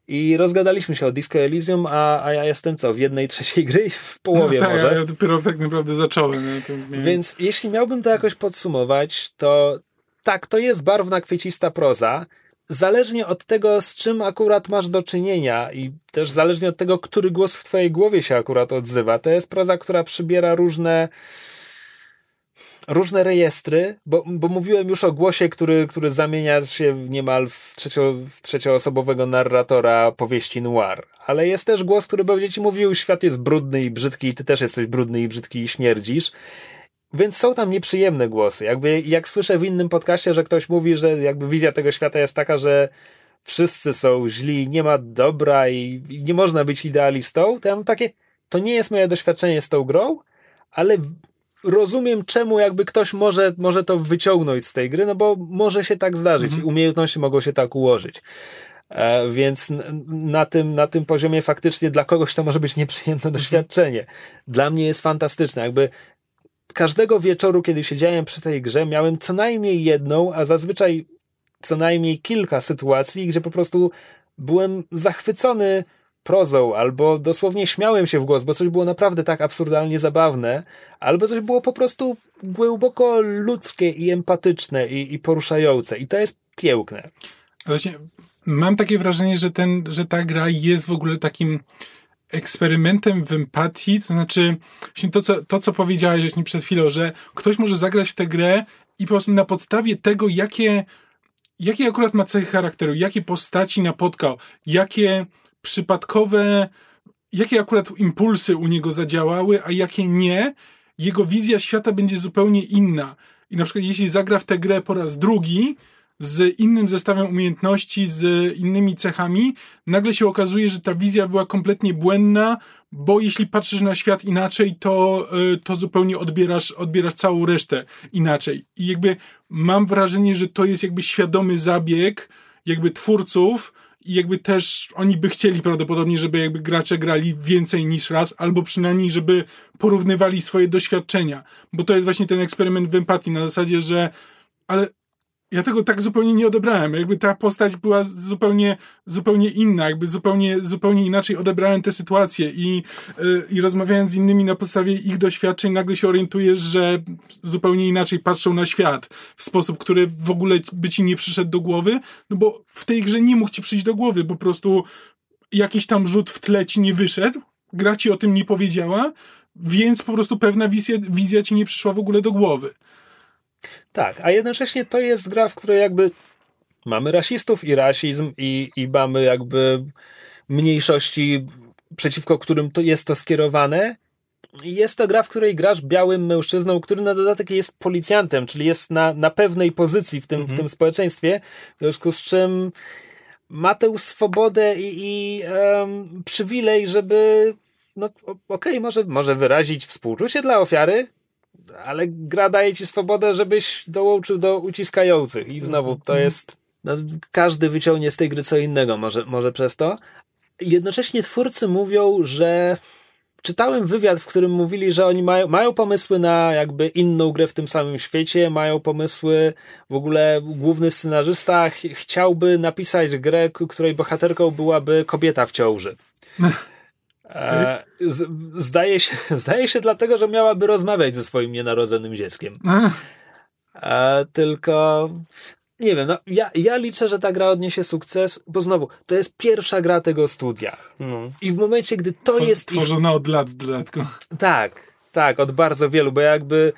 I rozgadaliśmy się o Disco Elysium, a, a ja jestem co, w jednej trzeciej gry w połowie no, tak, może. Ja dopiero tak naprawdę zacząłem. miałem... Więc jeśli miałbym to jakoś podsumować, to tak, to jest barwna, kwiecista proza, zależnie od tego, z czym akurat masz do czynienia i też zależnie od tego, który głos w twojej głowie się akurat odzywa, to jest proza, która przybiera różne różne rejestry, bo, bo mówiłem już o głosie, który, który zamienia się niemal w, trzecio, w trzecioosobowego narratora powieści noir. Ale jest też głos, który będzie ci mówił, świat jest brudny i brzydki i ty też jesteś brudny i brzydki i śmierdzisz. Więc są tam nieprzyjemne głosy. Jakby jak słyszę w innym podcaście, że ktoś mówi, że jakby wizja tego świata jest taka, że wszyscy są źli, nie ma dobra i, i nie można być idealistą, to ja mam takie, to nie jest moje doświadczenie z tą grą, ale rozumiem, czemu jakby ktoś może, może to wyciągnąć z tej gry, no bo może się tak zdarzyć i umiejętności mogą się tak ułożyć. E, więc na tym, na tym poziomie faktycznie dla kogoś to może być nieprzyjemne doświadczenie. Dla mnie jest fantastyczne. Jakby każdego wieczoru, kiedy siedziałem przy tej grze, miałem co najmniej jedną, a zazwyczaj co najmniej kilka sytuacji, gdzie po prostu byłem zachwycony prozą, albo dosłownie śmiałem się w głos, bo coś było naprawdę tak absurdalnie zabawne, albo coś było po prostu głęboko ludzkie i empatyczne i, i poruszające. I to jest piękne. Właśnie mam takie wrażenie, że, ten, że ta gra jest w ogóle takim eksperymentem w empatii, to znaczy to, co, to, co powiedziałeś właśnie przed chwilą, że ktoś może zagrać w tę grę i po prostu na podstawie tego, jakie, jakie akurat ma cechy charakteru, jakie postaci napotkał, jakie przypadkowe, jakie akurat impulsy u niego zadziałały, a jakie nie, jego wizja świata będzie zupełnie inna. I na przykład jeśli zagra w tę grę po raz drugi, z innym zestawem umiejętności, z innymi cechami, nagle się okazuje, że ta wizja była kompletnie błędna, bo jeśli patrzysz na świat inaczej, to, y, to zupełnie odbierasz, odbierasz całą resztę inaczej. I jakby mam wrażenie, że to jest jakby świadomy zabieg jakby twórców i jakby też oni by chcieli prawdopodobnie, żeby jakby gracze grali więcej niż raz, albo przynajmniej, żeby porównywali swoje doświadczenia. Bo to jest właśnie ten eksperyment w empatii na zasadzie, że ale ja tego tak zupełnie nie odebrałem. Jakby ta postać była zupełnie, zupełnie inna, jakby zupełnie, zupełnie inaczej odebrałem tę sytuację i, yy, i rozmawiając z innymi na podstawie ich doświadczeń, nagle się orientujesz, że zupełnie inaczej patrzą na świat w sposób, który w ogóle by ci nie przyszedł do głowy, no bo w tej grze nie mógł ci przyjść do głowy, po prostu jakiś tam rzut w tle ci nie wyszedł, gra ci o tym nie powiedziała, więc po prostu pewna wizja, wizja ci nie przyszła w ogóle do głowy. Tak, a jednocześnie to jest gra, w której jakby mamy rasistów i rasizm i, i mamy jakby mniejszości, przeciwko którym to jest to skierowane. Jest to gra, w której grasz białym mężczyzną, który na dodatek jest policjantem, czyli jest na, na pewnej pozycji w tym, w tym społeczeństwie, w związku z czym ma tę swobodę i, i em, przywilej, żeby no okej, okay, może, może wyrazić współczucie dla ofiary, ale gra daje ci swobodę, żebyś dołączył do uciskających i znowu to jest no, każdy wyciągnie z tej gry co innego może, może przez to. Jednocześnie twórcy mówią, że czytałem wywiad, w którym mówili, że oni mają, mają pomysły na jakby inną grę w tym samym świecie, mają pomysły, w ogóle główny scenarzysta ch chciałby napisać grę, której bohaterką byłaby kobieta w ciąży. E, z, zdaje, się, zdaje się dlatego, że miałaby rozmawiać ze swoim nienarodzonym dzieckiem. E, tylko nie wiem, no, ja, ja liczę, że ta gra odniesie sukces, bo znowu, to jest pierwsza gra tego studia. No. I w momencie, gdy to Tw- jest. ich- Tworzona od lat w dodatku. tak, tak, od bardzo wielu, bo jakby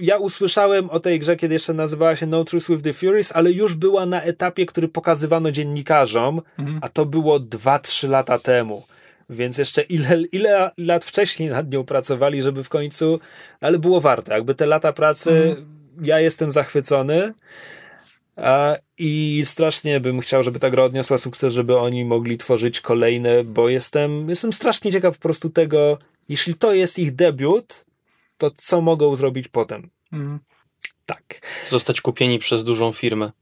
ja usłyszałem o tej grze, kiedy jeszcze nazywała się No Truth with the Furies, ale już była na etapie, który pokazywano dziennikarzom, a to było 2-3 lata temu. Więc jeszcze ile, ile lat wcześniej nad nią pracowali, żeby w końcu. Ale było warto. Jakby te lata pracy, ja jestem zachwycony. A, I strasznie bym chciał, żeby ta gra odniosła sukces, żeby oni mogli tworzyć kolejne, bo jestem, jestem strasznie ciekaw po prostu tego, jeśli to jest ich debiut, to co mogą zrobić potem. Mhm. Tak. Zostać kupieni przez dużą firmę.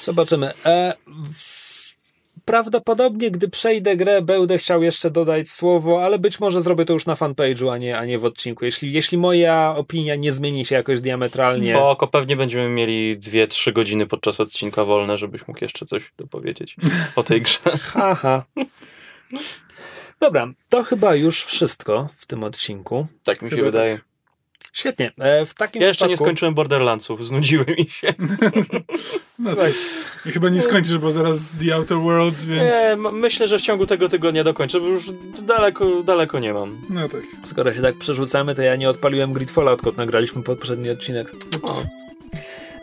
Zobaczymy. E, w- prawdopodobnie, gdy przejdę grę, będę chciał jeszcze dodać słowo, ale być może zrobię to już na fanpage'u, a nie, a nie w odcinku. Jeśli, jeśli moja opinia nie zmieni się jakoś diametralnie. Spoko, pewnie będziemy mieli 2-3 godziny podczas odcinka wolne, żebyś mógł jeszcze coś dopowiedzieć o tej grze. Haha. Dobra, to chyba już wszystko w tym odcinku. Tak mi się Chyba wydaje. Świetnie. E, w takim Ja jeszcze nie wypadku- skończyłem Borderlandsów, znudziły mi się. No to, Słuchaj, I chyba nie skończysz, bo zaraz The Outer Worlds, więc... Nie, myślę, że w ciągu tego tygodnia dokończę, bo już daleko, daleko nie mam. No tak. skoro się tak przerzucamy, to ja nie odpaliłem Gridfalla, odkąd nagraliśmy poprzedni odcinek. O.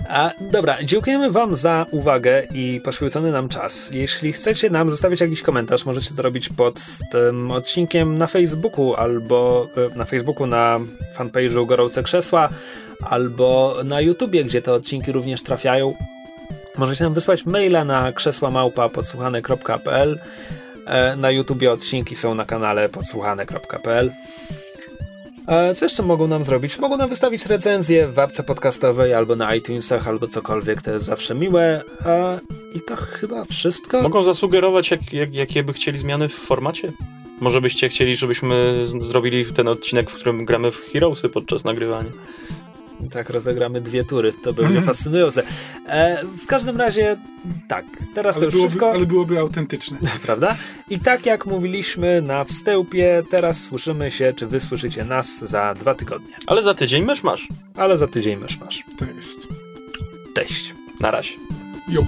A, dobra, dziękujemy Wam za uwagę i poświęcony nam czas. Jeśli chcecie nam zostawić jakiś komentarz, możecie to robić pod tym odcinkiem na Facebooku albo e, na Facebooku na fanpage'u Gorące Krzesła albo na YouTubie, gdzie te odcinki również trafiają. Możecie nam wysłać maila na krzesłamałpa.podsłuchane.pl E, Na YouTubie odcinki są na kanale podsłuchane.pl Co jeszcze mogą nam zrobić? Mogą nam wystawić recenzję w apce podcastowej albo na iTunesach, albo cokolwiek, to jest zawsze miłe. I to chyba wszystko. Mogą zasugerować, jak, jak, jakie by chcieli zmiany w formacie? Może byście chcieli, żebyśmy zrobili ten odcinek, w którym gramy w Heroesy podczas nagrywania. Tak rozegramy dwie tury, to będzie fascynujące. E, w każdym razie, tak, teraz to Ale już byłoby, wszystko, ale byłoby autentyczne. prawda? I tak jak mówiliśmy na wstępie, teraz słyszymy się, czy wy słyszycie nas za dwa tygodnie. Ale za tydzień mysz masz. Ale za tydzień mysz masz. To jest. Cześć. Na razie. Jo.